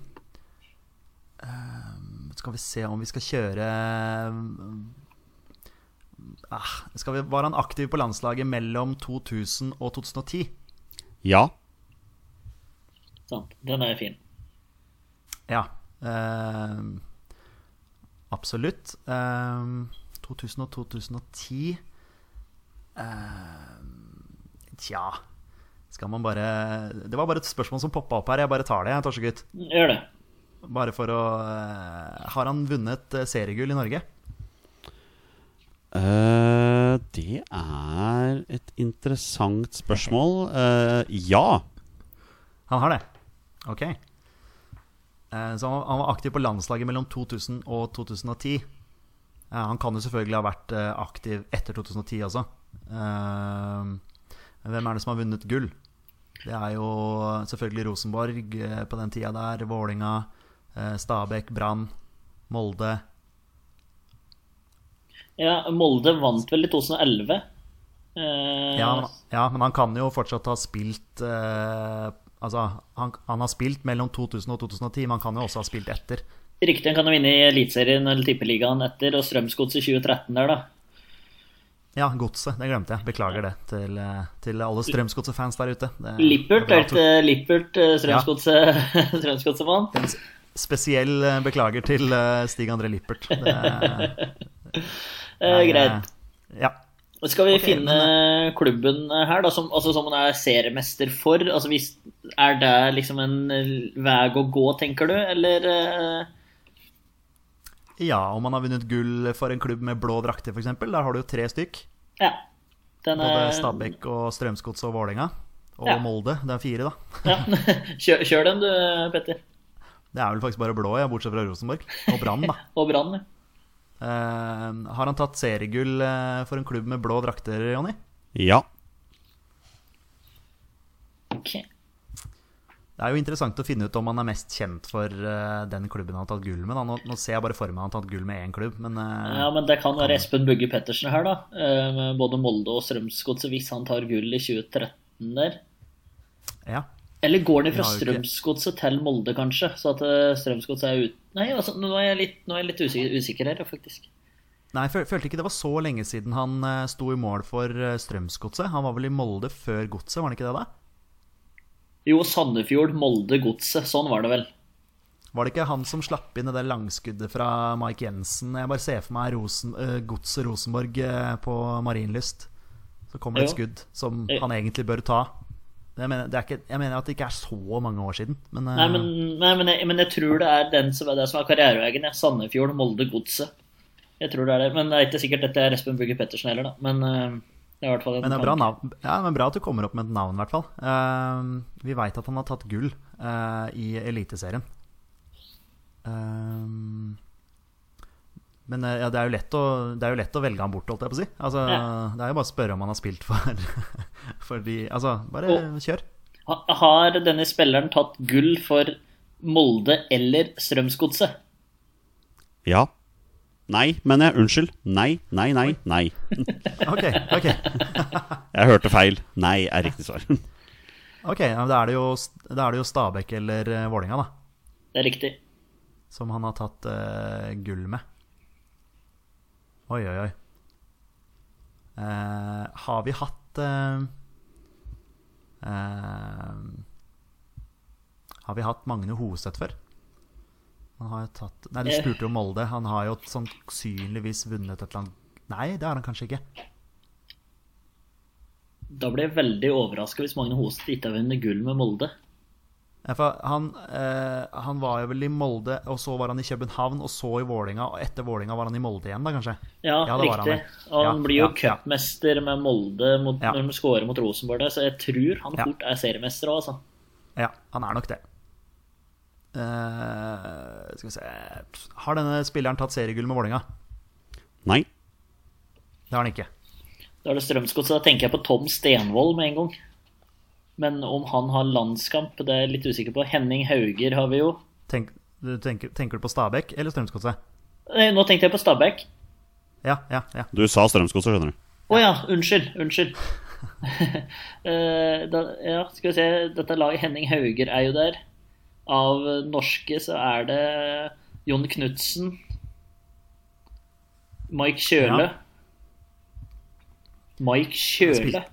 Skal vi se om vi skal kjøre ah, skal vi, Var han aktiv på landslaget mellom 2000 og 2010? Ja. Sant. Den er fin. Ja. eh, absolutt. Eh, 2000 og 2010 eh, Tja Skal man bare Det var bare et spørsmål som poppa opp her. Jeg bare tar det, jeg, Torsegutt. Gjør det. Bare for å eh, Har han vunnet seriegull i Norge? Uh, det er et interessant spørsmål. Uh, ja. Han har det? Ok. Eh, Så han var aktiv på landslaget mellom 2000 og 2010. Eh, Han kan jo selvfølgelig ha vært eh, aktiv etter 2010 også. Hvem er det som har vunnet gull? Det er jo selvfølgelig Rosenborg på den tida der. Vålinga, Stabæk, Brann, Molde. Ja, Molde vant vel i 2011. Eh, Ja, men- ja, men han kan jo fortsatt ha spilt Altså, han, han har spilt mellom 2000 og 2010, men han kan jo også ha spilt etter. Riktig, han kan jo vinne i Eliteserien eller Tippeligaen etter, og Strømsgodset i 2013 der, da. Ja, Godset. Det glemte jeg. Beklager det til, eh, til alle Strømsgodset-fans der ute. Det, Lippert, det er er Lippert eh, Strømsgodset Strømsgodset-mann? at- Spesiell eh, beklager til eh, Stig André Lippert. Det, Eh, greit. ja. Skal vi okay, finne klubben her, da, som, altså, som man er seriemester for? Altså, hvis, er det liksom en eh, vei å gå, tenker du, eller eh, ja, om man har vunnet gull for en klubb med blå drakter, f.eks. Der har du jo tre stykk. Ja. Den Både er Stabæk og Strømsgods og Vålerenga. Og Ja. Molde. Det er fire, da. ja. kjør, kjør den, du, Petter. Det er vel faktisk bare blå, ja, bortsett fra Rosenborg. Og Brann, da. Og Brann. ja. Eh, har han tatt seriegull eh, for en klubb med blå drakter, Jonny? Ja. Ok. Det er jo interessant å finne ut om han er mest kjent for uh, den klubben han har tatt gull med. Da. Nå, nå ser jeg bare for meg han har tatt gull med én klubb, men uh, Ja, men det kan være Espen Bugge Pettersen her, da. Uh, Med både Molde og Strømsgodset, hvis han tar gull i 2013 der. ja. Eller går den fra Strømsgodset til Molde, kanskje? Så at eh, Strømsgodset er ut... Nei, altså, nå er jeg litt, er jeg litt usikker, usikker her, faktisk. Nei, jeg føl- følte ikke det var så lenge siden han eh, sto i mål for eh, Strømsgodset. Han var vel i Molde før Godset, var han ikke det da? Jo, Sandefjord, Molde, Godset. Sånn var det vel. Var det ikke han som slapp inn det der langskuddet fra Mike Jensen? Jeg bare ser for meg Rosen, Godset Rosenborg på Marienlyst. Så kommer det et skudd som han egentlig bør ta. Jeg mener, det er ikke, jeg mener at det ikke er så mange år siden, men, eh, Nei, men, nei, men, jeg, men jeg tror det er den som er, det som er karriereveien. Sandefjord, Molde, Godset. Jeg tror det er det. Men det er ikke sikkert dette er Espen Bugge Pettersen heller, da. Men eh, det er i hvert fall en Men det er bra, navn. Ja, men bra at du kommer opp med et navn, i hvert fall. Uh, vi veit at han har tatt gull uh, i Eliteserien. Eh, men eh, ja, det, er jo lett å, det er jo lett å velge han bort, holdt jeg på å si. Altså, Ja. Det er jo bare å spørre om han har spilt for, for de Altså, bare Og- kjør. Har denne spilleren tatt gull for Molde eller Strømsgodset? Ja. Nei, mener jeg. Unnskyld. Nei, nei, nei, nei. Ok, ok. Jeg hørte feil. Nei er riktig svar. Ok, ja, men Da er det jo, da er det jo Stabæk eller uh, Vålinga, da. Det er riktig. Som han har tatt uh, gull med. Oi, oi, oi. Eh, har vi hatt eh, eh, Har vi hatt Magne Hoseth før? Han har jo tatt Nei, du Eh. spurte jo Molde. Han har jo sannsynligvis vunnet et eller annet Nei, det har han kanskje ikke. Da blir jeg veldig overraska hvis Magne Hoseth ikke har vunnet gull med Molde. Ja, for han, eh, han var jo vel i Molde, og så var han i København, og så i Vålinga, og etter Vålinga var han i Molde igjen, da kanskje? Ja, Ja, riktig. han. Og han Ja, blir jo ja, ja. cupmester med Molde mot, Ja. når de scorer mot Rosenborg, så jeg tror han Ja. fort er seriemester òg, altså. Ja, han er nok det. Eh, skal vi se Har denne spilleren tatt seriegull med Vålinga? Nei. Det har han ikke. Da er det Strømsgodset. Da tenker jeg på Tom Stenvold med en gang. Men om han har landskamp, det er jeg litt usikker på. Henning Hauger har vi jo. Tenk, du tenker, tenker du på Stabæk eller Strømsgodset? Nå tenkte jeg på Stabæk. Ja, ja, ja. Du sa Strømsgodset, skjønner du. Å ja, unnskyld. Unnskyld. Eh, da, ja, skal vi se. Dette laget Henning Hauger er jo der. Av norske så er det Jon Knutsen. Mike Kjøle. Ja. Mike Kjøle.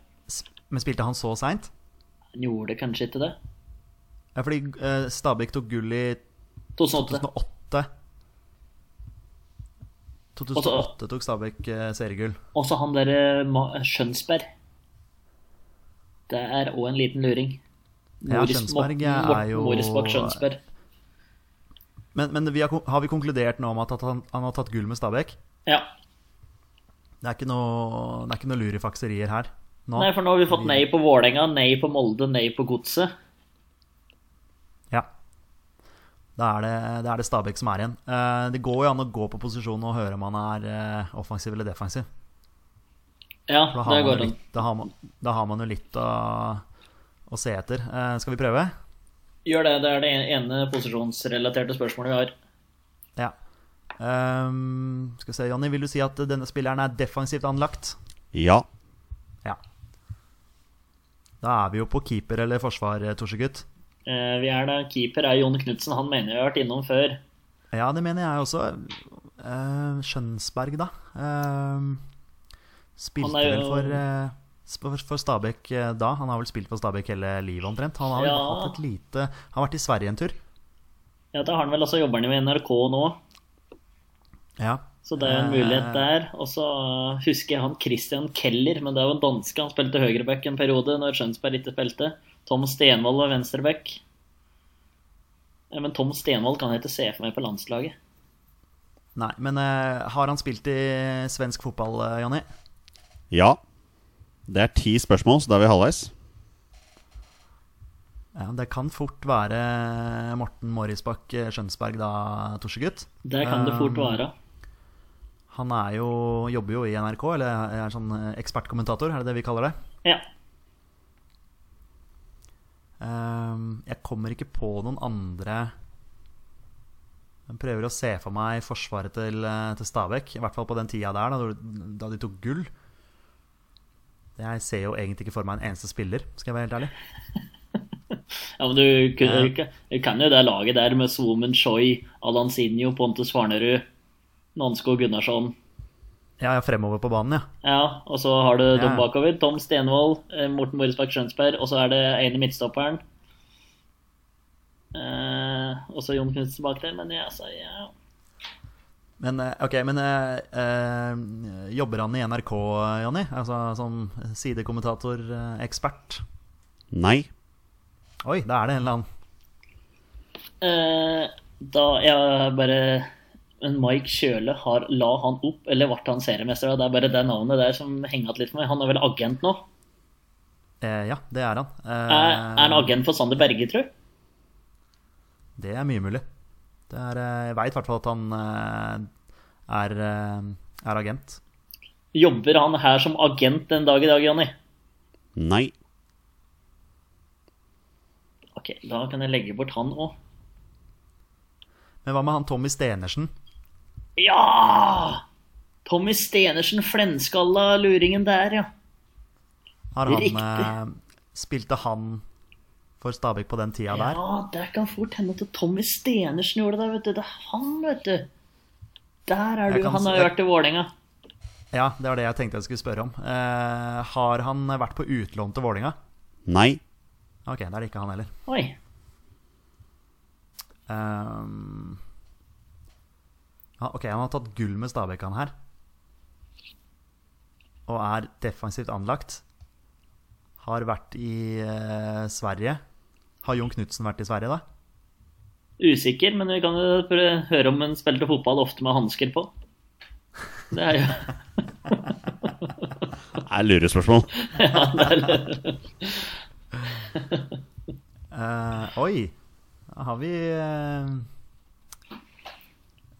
Men spilte han så seint? Han gjorde kanskje ikke det. Ja, fordi uh, Stabæk tok gull i 2008. 2008. 2008 tok Stabæk uh, seriegull. Og så han derre uh, Skjønsberg. Det er òg en liten luring. Ja, Skjønsberg er jo- Morisbakk Skjønsberg. Men, men vi har, har vi konkludert nå om at han, han har tatt gull med Stabæk? Ja. Det er ikke noe, det er ikke noe lurifakserier her nå. Nei, for nå har vi fått nei på Vålerenga, nei på Molde, nei på Godset. Ja. Da er det, det er det Stabæk som er igjen. Eh, det går jo an å gå på posisjon og høre om han er eh, offensiv eller defensiv. Ja, det går an. da, har man, da har man jo litt å, å se etter. Eh, skal vi prøve? Gjør det. Det er det ene posisjonsrelaterte spørsmålet vi har. Ja. Um, skal vi se, Jonny, vil du si at denne spilleren er defensivt anlagt? Ja. Ja. Da er vi jo på keeper eller forsvar, Torsegutt. Eh, vi er da, Keeper er Jon Knutsen. Han mener vi har vært innom før. Ja, det mener jeg også. Eh, Skjønsberg, da. Eh, spilte jo- vel for, eh, for, Stabæk eh, da. Han har vel spilt for Stabæk hele livet omtrent. Han har Ja. hatt et lite Han har vært i Sverige en tur. Ja, Da har han vel også jobber han jo i NRK nå, Ja. Så det er en Eh. mulighet der. Og så husker jeg han Christian Keller, men det er jo en danske. Han spilte høyreback en periode når Skjønsberg ikke spilte. Tom Stenvold var venstreback. Ja, men Tom Stenvold kan jeg ikke se for meg på landslaget. Nei, men uh, har han spilt i svensk fotball, eh, Jonny? Ja. Det er ti spørsmål, så da er vi halvveis. Ja, det kan fort være Morten Morisbakk eh, Skjønsberg da, Torsegutt. Det kan det fort Um, være. Han er jo, jobber jo i NRK, eller er sånn eh, ekspertkommentator, er det det vi kaller det? Ja. Ehm, jeg kommer ikke på noen andre Jeg prøver å se for meg forsvaret til, eh, til Stabæk, i hvert fall på den tida der, da, da de tok gull. Jeg ser jo egentlig ikke for meg en eneste spiller, skal jeg være helt ærlig. Ja, men du, du, du kan- du kan jo det laget der med Swoman Choi, Alansinho, Pontus Farnerud, Nansko Gunnarsson. Ja, er fremover på banen, ja. Ja, og så har du Ja. dem bakover. Tom Stenvold, eh, Morten Boresbakk Skjønsberg, og så er det ene midtstopperen. Eh, og så Jon Knutsen bak der, men ja, så, ja. Men, eh, ok, men eh, eh, jobber han i NRK, Jonny? Altså som sidekommentator, ekspert? Nei. Oi, da er det en eller annen. Eh, da jeg bare Men Mike Kjøle, har, la han opp, eller ble han seriemester? Det er bare det navnet der som henger igjen litt for meg. Han er vel agent nå? Eh, ja, det er han. Eh, Er, er han agent for Sander Berge, tror du? Det er mye mulig. Det er, eh, jeg veit i hvert fall at han eh, er, eh, er agent. Jobber han her som agent den dag i dag, Jonny? Nei. Ok, da kan jeg legge bort han òg. Men hva med han Tommy Stenersen? Ja! Tommy Stenersen, flenskalla luringen der, ja. Har han, Riktig. eh, spilte han for Stabæk på den tida der? Ja, det kan fort hende at Tommy Stenersen gjorde det, vet du. Det er han, vet du. Der er du. kan Han har jo vært i Vålerenga. Ja, det var det jeg tenkte jeg skulle spørre om. Eh, har han vært på utlån til Vålinga? Nei. Ok, da er det ikke han heller. Oi. Ehm, ja, ok, han har tatt gull med Stabæk, han her. Og er defensivt anlagt. Har vært i eh, Sverige. Har Jon Knutsen vært i Sverige, da? Usikker, men vi kan jo høre om han spilte fotball ofte med hansker på. Det er jo Det er lurespørsmål. Eh, oi! Da har vi eh,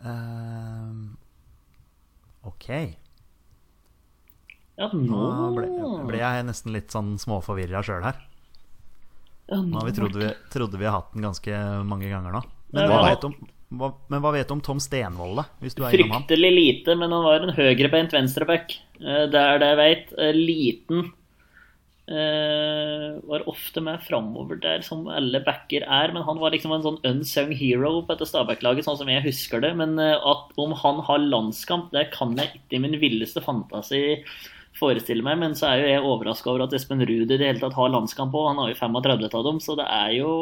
eh, Ok. Ja, Nå ble, ble jeg nesten litt sånn småforvirra sjøl her. ja, Nå vi trodde vi, trodde vi har hatt den ganske mange ganger nå. Men hva vet du om, hva, men hva vet du om Tom han? Fryktelig lite, men han var en høyrebeint venstreback. Eh, Det er det jeg veit. Liten. Eh, var ofte med framover der, som alle backer er. Men han var liksom en sånn unsung hero på dette Stabæk-laget, sånn som jeg husker det. Men eh, at om han har landskamp, det kan jeg ikke i min villeste fantasi forestille meg. Men så er jo jeg overraska over at Espen Ruud i det hele tatt har landskamp på. Han har jo 35 av dem, så det er jo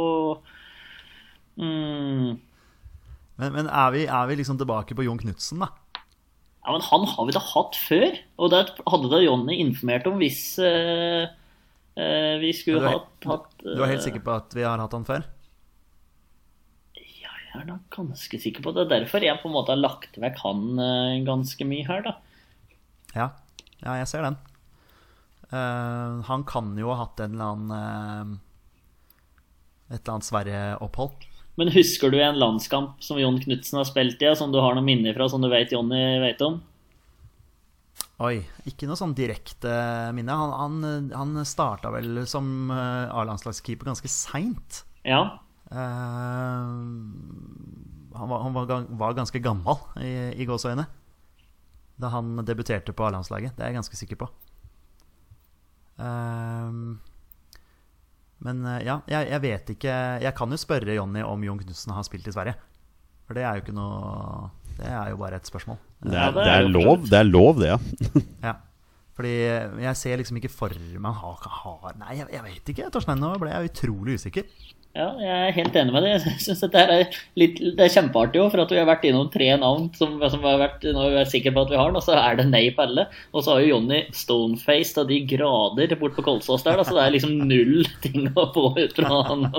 mm, Men, men er, vi, er vi liksom tilbake på Jon Knutsen, da? Ja, men han har vi da hatt før. Og det hadde da Jonny informert om hvis eh, vi skulle Du er, hatt, hatt du er helt eh, sikker på at vi har hatt han før? Ja, jeg er nok ganske sikker på det. Er derfor jeg på en måte har lagt vekk han eh, ganske mye her, da. Ja, ja jeg ser den. Uh, han kan jo ha hatt en eller annen uh, Et eller annet Sverige-opphold. Men husker du en landskamp som Jon Knutsen har spilt i, som du har noen minner fra, som du vet Jonny vet om? Oi, ikke noe sånn direkte minne. Han, han, han starta vel som eh, A-landslagskeeper ganske seint. Ja. han var, han var, var ganske gammel i, i gåseøyne da han debuterte på A-landslaget. Det er jeg ganske sikker på. Uh, men ja, jeg, jeg vet ikke Jeg kan jo spørre Jonny om Jon Knutsen har spilt i Sverige. For det er jo ikke noe Det er jo bare et spørsmål. Det er, det det er er lov, det er lov, det, ja. Ja. Fordi jeg ser liksom ikke for meg har, har Nei, jeg, jeg vet ikke, Torstein. Nå ble jeg utrolig usikker. ja, jeg er helt enig med deg. Jeg synes at her er litt, Det er kjempeartig òg, for at vi har vært innom tre navn som, som vi har vært, nå er vi sikre på at vi har den, og så er det nei på alle. Og så har jo Jonny stonefaced av de grader bort på Kolsås der, da, så det er liksom null ting å få ut fra han.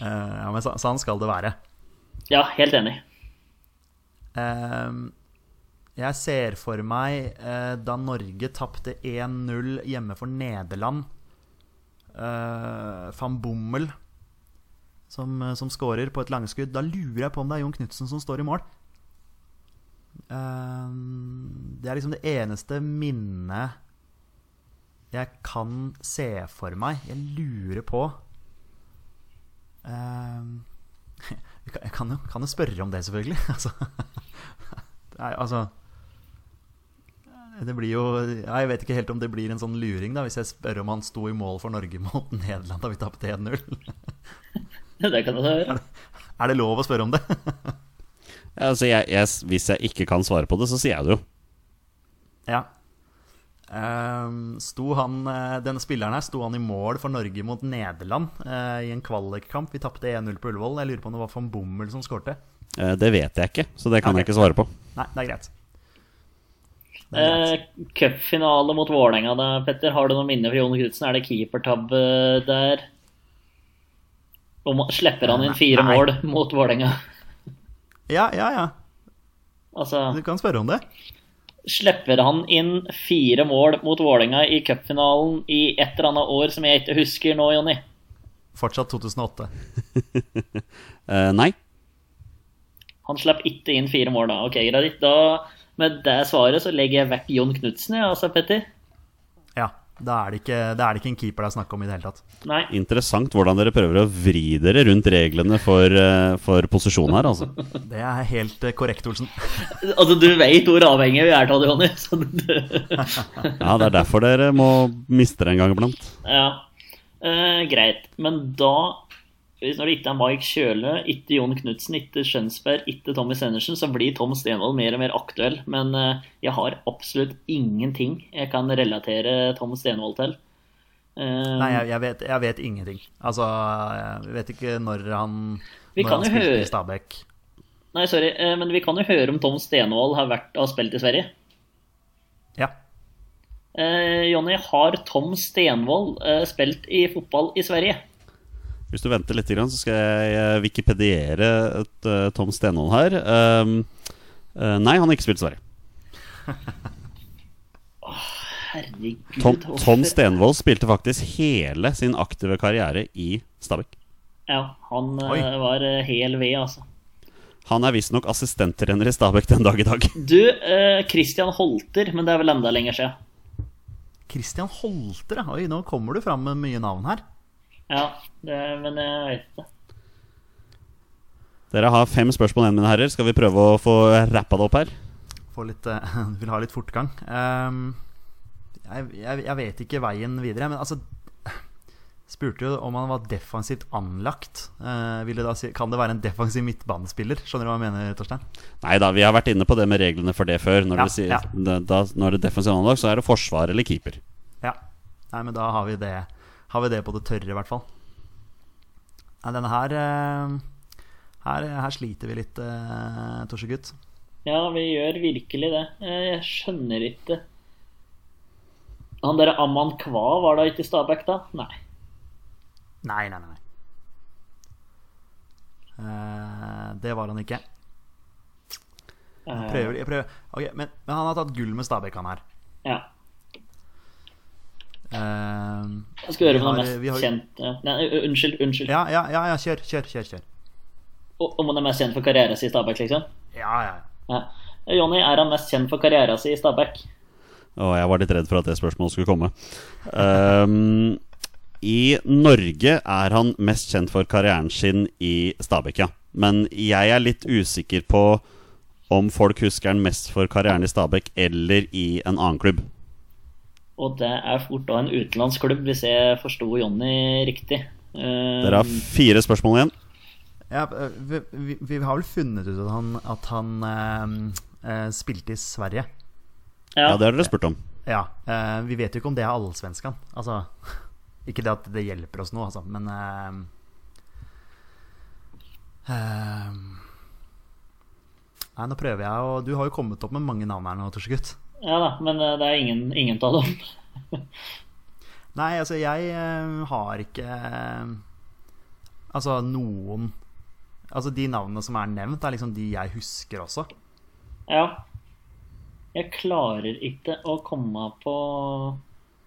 Eh, ja, men sånn skal det være. Ja, helt enig. Ehm, jeg ser for meg eh, da Norge tapte 1-0 hjemme for Nederland uh, Van Bommel som, eh, som scorer på et langskudd. Da lurer jeg på om det er Jon Knutsen som står i mål. Ehm, det er liksom det eneste minnet jeg kan se for meg. Jeg lurer på Ehm, jeg kan- jo, kan jo spørre om det, selvfølgelig. altså, det er, altså Det blir jo Jeg vet ikke helt om det blir en sånn luring, da hvis jeg spør om han sto i mål for Norge mot Nederland da vi tapte 1-0. Det kan du høre. Er det lov å spørre om det? Altså, jeg, jeg, hvis jeg ikke kan svare på det, så sier jeg det jo. ja. Ehm, sto han, eh, denne spilleren her sto han i mål for Norge mot Nederland eh, i en kvalikkamp. Vi tapte 1-0 på Ullevål. Jeg lurer på om det var van Bommel som skårte. Eh, Det vet jeg ikke, så det kan Ok. jeg ikke svare på. Nei, det er greit. Eh, Cupfinale mot Vålerenga, da, Petter. Har du noen minner fra Jon Knutsen? Er det keepertabbe der? Og slipper han inn fire Nei. mål mot Vålerenga? Ja, ja, ja. Altså, Du kan spørre om det. Slipper han inn fire mål mot Vålerenga i cupfinalen i et eller annet år som jeg ikke husker nå, Jonny? Fortsatt 2008. uh, nei. Han slapp ikke inn fire mål da. Ok, greit. Da, med det svaret så legger jeg vekk Jon Knutsen, ja, altså, Petter. Da er, det ikke, da er det ikke en keeper det er snakk om i det hele tatt. Nei. Interessant hvordan dere prøver å vri dere rundt reglene for, eh, for posisjon her, altså. Det er helt eh, korrekt, Olsen. Altså, du vet hvor avhengig vi er av det, Jonny. Ja, det er derfor dere må miste det en gang iblant. Ja, eh, greit. Men da, hvis når det ikke er Mike Kjøle, ikke Jon Knutsen, ikke Skjønsberg, ikke Tommy Sendersen, så blir Tom Stenvold mer og mer aktuell. Men eh, jeg har absolutt ingenting jeg kan relatere Tom Stenvold til. Eh, Nei, jeg, jeg, vet, jeg vet ingenting. Altså, jeg vet ikke når han, når han spilte høre- i Stabæk. Nei, sorry, eh, men vi kan jo høre om Tom Stenvold har, vært, har spilt i Sverige. Ja. Eh, Jonny, har Tom Stenvold eh, spilt i fotball i Sverige? Hvis du venter litt, så skal jeg wikipediere et uh, Tom Stenvold her. Um, uh, nei, han har ikke spilt Sverige. Herregud. Tom, Tom Stenvold spilte faktisk hele sin aktive karriere i Stabæk. Ja, han eh, Oi. var hel ved, altså. Han er visstnok assistenttrener i Stabæk den dag i dag. Du, eh, Christian Holter, men det er vel enda lenger siden. Christian Holter, ja. Oi, nå kommer du fram med mye navn her. Ja, det, men jeg vet ikke. Dere har fem spørsmål igjen, mine herrer. Skal vi prøve å få rappa det opp her? Få litt, uh, vil ha litt fortgang. Um, jeg, jeg, jeg vet ikke veien videre, men altså Spurte jo om han var defensivt anlagt. Uh, vil det da si, kan det være en defensiv midtbanespiller? Skjønner du hva jeg mener, Torstein? Nei da, vi har vært inne på det med reglene for det før. Når, Ja, det, sier, ja. da, da, når det er defensivt anlagt, så er det forsvar eller keeper. Ja. Nei, men da har vi det, har vi det på det tørre, i hvert fall. Nei, denne her eh, her, her sliter vi litt, Torsje Torsegutt. Ja, vi gjør virkelig det. Eh, Jeg skjønner ikke Han derre Amman Kva var da ikke i Stabæk, da? Nei. Nei, nei, nei. Eh, det var han ikke. Jeg Prøver, jeg prøver. Okay, men, men han har tatt gull med Stabæk, han her. Ja. Eh, Jeg skal høre om den mest har- kjent. Nei, unnskyld. unnskyld. ja, ja, ja, ja, kjør, kjør, kjør. kjør. Om han er mest kjent for karrieren sin i Stabæk, liksom? Ja, ja. Ja. Jonny, er han mest kjent for karrieren sin i Stabæk? Og jeg var litt redd for at det spørsmålet skulle komme. Um, I Norge er han mest kjent for karrieren sin i Stabæk, ja. Men jeg er litt usikker på om folk husker han mest for karrieren i Stabæk eller i en annen klubb. Og det er fort da en utenlandsk klubb, hvis jeg forsto Jonny riktig. Uh, Dere har fire spørsmål igjen. ja eh, vi, vi, vi har vel funnet ut at han, at han uh, eh, spilte i Sverige. Ja, det har dere spurt om. Ja. Uh, vi vet jo ikke om det er allsvenskan. Altså Ikke det at det hjelper oss nå, altså, men Nei, nå prøver jeg, og du har jo kommet opp med mange navn her nå, Torsegutt. Ja da, men eh, det er ingen, ingen av dem. Nei, altså, jeg eh, har ikke eh, Altså, noen Altså, de navnene som er nevnt, er liksom de jeg husker også. Ja. Jeg klarer ikke å komme på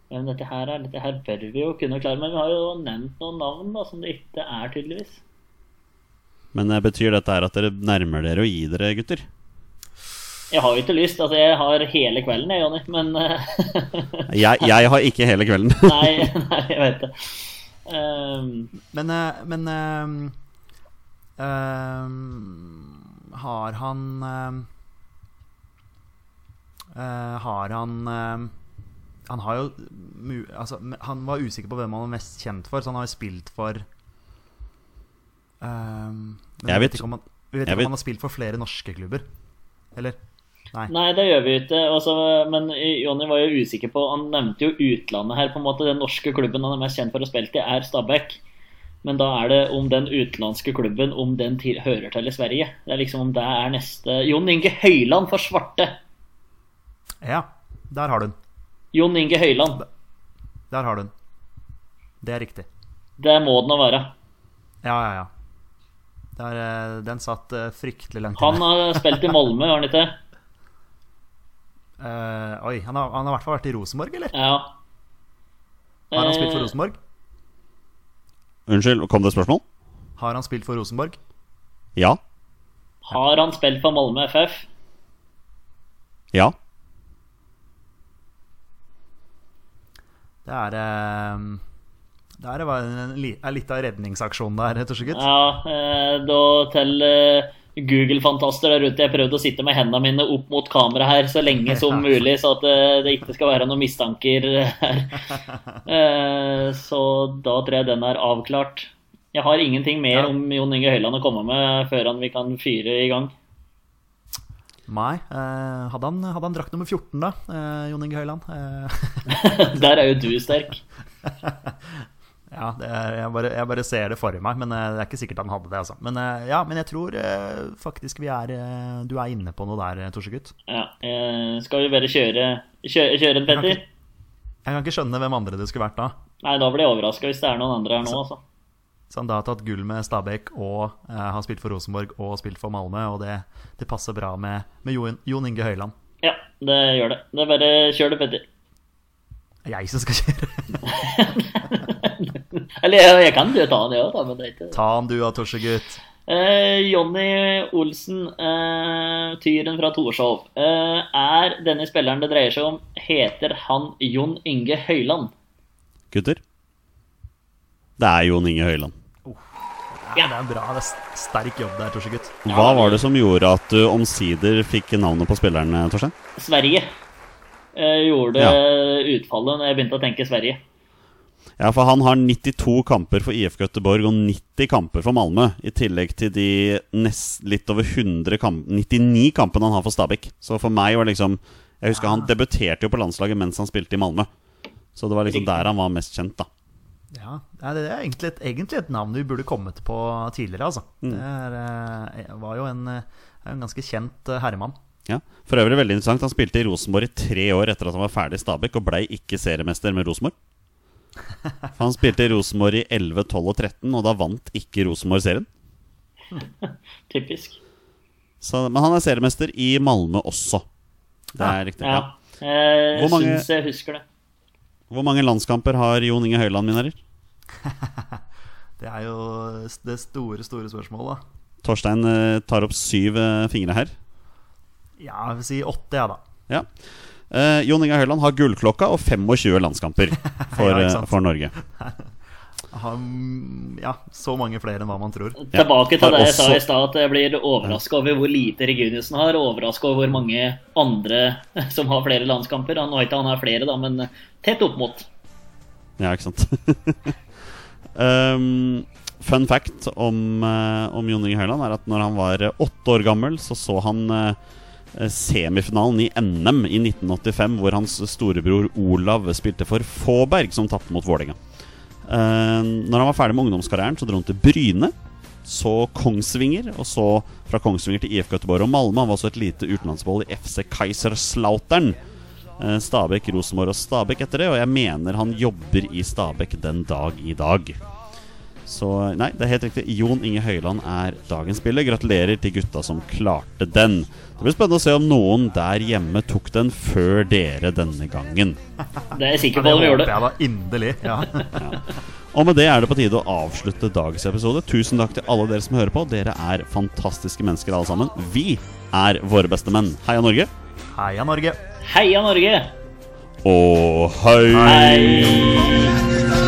hvem dette her er. Dette her bør vi jo kunne klare, men vi har jo nevnt noen navn da, som det ikke er, tydeligvis. Men betyr dette her at dere nærmer dere å gi dere, gutter? Jeg har jo ikke lyst. Altså, jeg har hele kvelden, jeg, Jonny, men eh, Jeg, jeg har ikke hele kvelden. Nei, nei, jeg vet det. Um, Men, eh, men um, um, Har han eh, eh, Har han Han har jo altså, Han var usikker på hvem han var mest kjent for, så han har jo spilt for um, Men Jeg vet- vet ikke om han, vet ikke vet- om han har spilt for flere norske klubber. Eller? Nei. Nei, det gjør vi ikke. Altså, men Jonny var jo usikker på Han nevnte jo utlandet her. på en måte Den norske klubben han er mest kjent for å spille til, er Stabæk. Men da er det om den utenlandske klubben om den til, hører til i Sverige. Det er liksom om det er neste Jon Inge Høyland for Svarte. Ja, der har du den. Jon Inge Høyland. Der har du den. Det er riktig. Det må den å være. Ja, ja, ja. Der, eh, den satt eh, fryktelig langt Han har spilt i Malmö, har han ikke? Eh, oi, han har, han har i hvert fall vært i Rosenborg, eller? Ja. Har han spilt for Eh, Rosenborg? Unnskyld, kom det et spørsmål? Har han spilt for Rosenborg? Ja. Har han spilt for Malmö FF? Ja. Det er eh, Det er en, li- en liten redningsaksjon der, rett og slett. Ja, eh, da til eh, Google-fantaster der ute. Jeg prøvde å sitte med hendene mine opp mot kamera her så lenge som mulig, så at eh, det ikke skal være noen mistanker her. Eh, Så da tror jeg den er avklart. Jeg har ingenting mer om Jon Inge Høyland å komme med før han vi kan fyre i gang. Nei. eh, hadde, han, hadde han drakt nummer 14, da? Jon Inge Høiland? Der er jo du sterk. ja, det er, jeg, bare, jeg bare ser det for meg, men eh, det er ikke sikkert han hadde det. Altså. Men eh, ja, men jeg tror eh, faktisk vi er Du er inne på noe der, Torsegutt. Ja, eh, skal vi bare kjøre, kjøre, kjøre en, Petter? Jeg kan ikke skjønne hvem andre det skulle vært da. Nei, da blir jeg overraska hvis det er noen andre her nå, altså. Så han da har tatt gull med Stabæk og eh, har spilt for Rosenborg og spilt for Malmö, og det, det passer bra med, med Jon, Jon Inge Høiland. Ja, det gjør det. Det er bare kjør det, Petter. Er jeg som skal kjøre. Eller jeg, jeg kan jo ta den, jeg òg, da, men det er ikke Ta han du da, Torsegutt. Eh, Jonny Olsen, eh, tyren fra Torshov. Eh, er denne spilleren det dreier seg om, heter han Jon Inge Høyland? Gutter? Det er Jon Inge Høyland Ja, det er en bra. Det er sterk jobb der, Torsegutt. Hva var det som gjorde at du omsider fikk navnet på spilleren, Torstein? Sverige. Eh, gjorde Ja. utfallet når jeg begynte å tenke Sverige. Ja, for han har 92 kamper for IF Göteborg og 90 kamper for Malmö. I tillegg til de nest, litt over 100 kamp, 99 kampene han har for Stabæk. Så for meg var liksom Jeg husker han debuterte jo på landslaget mens han spilte i Malmö. Så det var liksom der han var mest kjent, da. Ja, Det er egentlig et, egentlig et navn vi burde kommet på tidligere, altså. Det er, eh, var jo en, eh, en ganske kjent eh, herremann. Ja. For øvrig veldig interessant. Han spilte i Rosenborg i tre år etter at han var ferdig i Stabæk, og blei ikke seriemester med Rosenborg. For han spilte i Rosenborg i 11, 12 og 13, og da vant ikke Rosenborg serien. Typisk. Så, men han er seriemester i Malmö også. Det er riktig. Ja. Ja. Jeg Hvor mange- syns jeg husker det. Hvor mange landskamper har Jon Inge Høiland, min herrer? Det er jo det store, store spørsmålet. da. Torstein eh, tar opp syv eh, fingre her. Ja, jeg vil si åtte, ja da. Ja. Eh, Jon Inge Høiland har gullklokka og 25 landskamper for, Ja, eh, for Norge. Ja, så mange flere enn hva man tror. Tilbake til det jeg sa i stad, at jeg blir overraska over hvor lite Reguniussen har. Overraska over hvor mange andre som har flere landskamper. Han har ikke han har flere, da, men tett opp mot. Ja, ikke sant. um, fun fact om, eh, om Jon Inge Høiland er at når han var åtte år gammel, så så han eh, semifinalen i NM i 1985, hvor hans storebror Olav spilte for Fåberg, som tapte mot Vålerenga. Uh, når han var ferdig med ungdomskarrieren, så dro han til Bryne. Så Kongsvinger, og så fra Kongsvinger til IF Göteborg og Malmö. Han var også et lite utenlandsopphold i FC Kaiserslautern. Eh, Stabæk, Rosenborg og Stabæk etter det, og jeg mener han jobber i Stabæk den dag i dag. Så nei, det er helt riktig. Jon Inge Høiland er dagens spiller. Gratulerer til gutta som klarte den. Det blir spennende å se om noen der hjemme tok den før dere denne gangen. Det er jeg sikker på at de gjorde håper det. jeg da inderlig. Ja. Og med det er det på tide å avslutte dagens episode. Tusen takk til alle dere som hører på. Dere er fantastiske mennesker alle sammen. Vi er våre beste menn. Heia Norge. Heia Norge! Heia Norge! Og hei! Hei!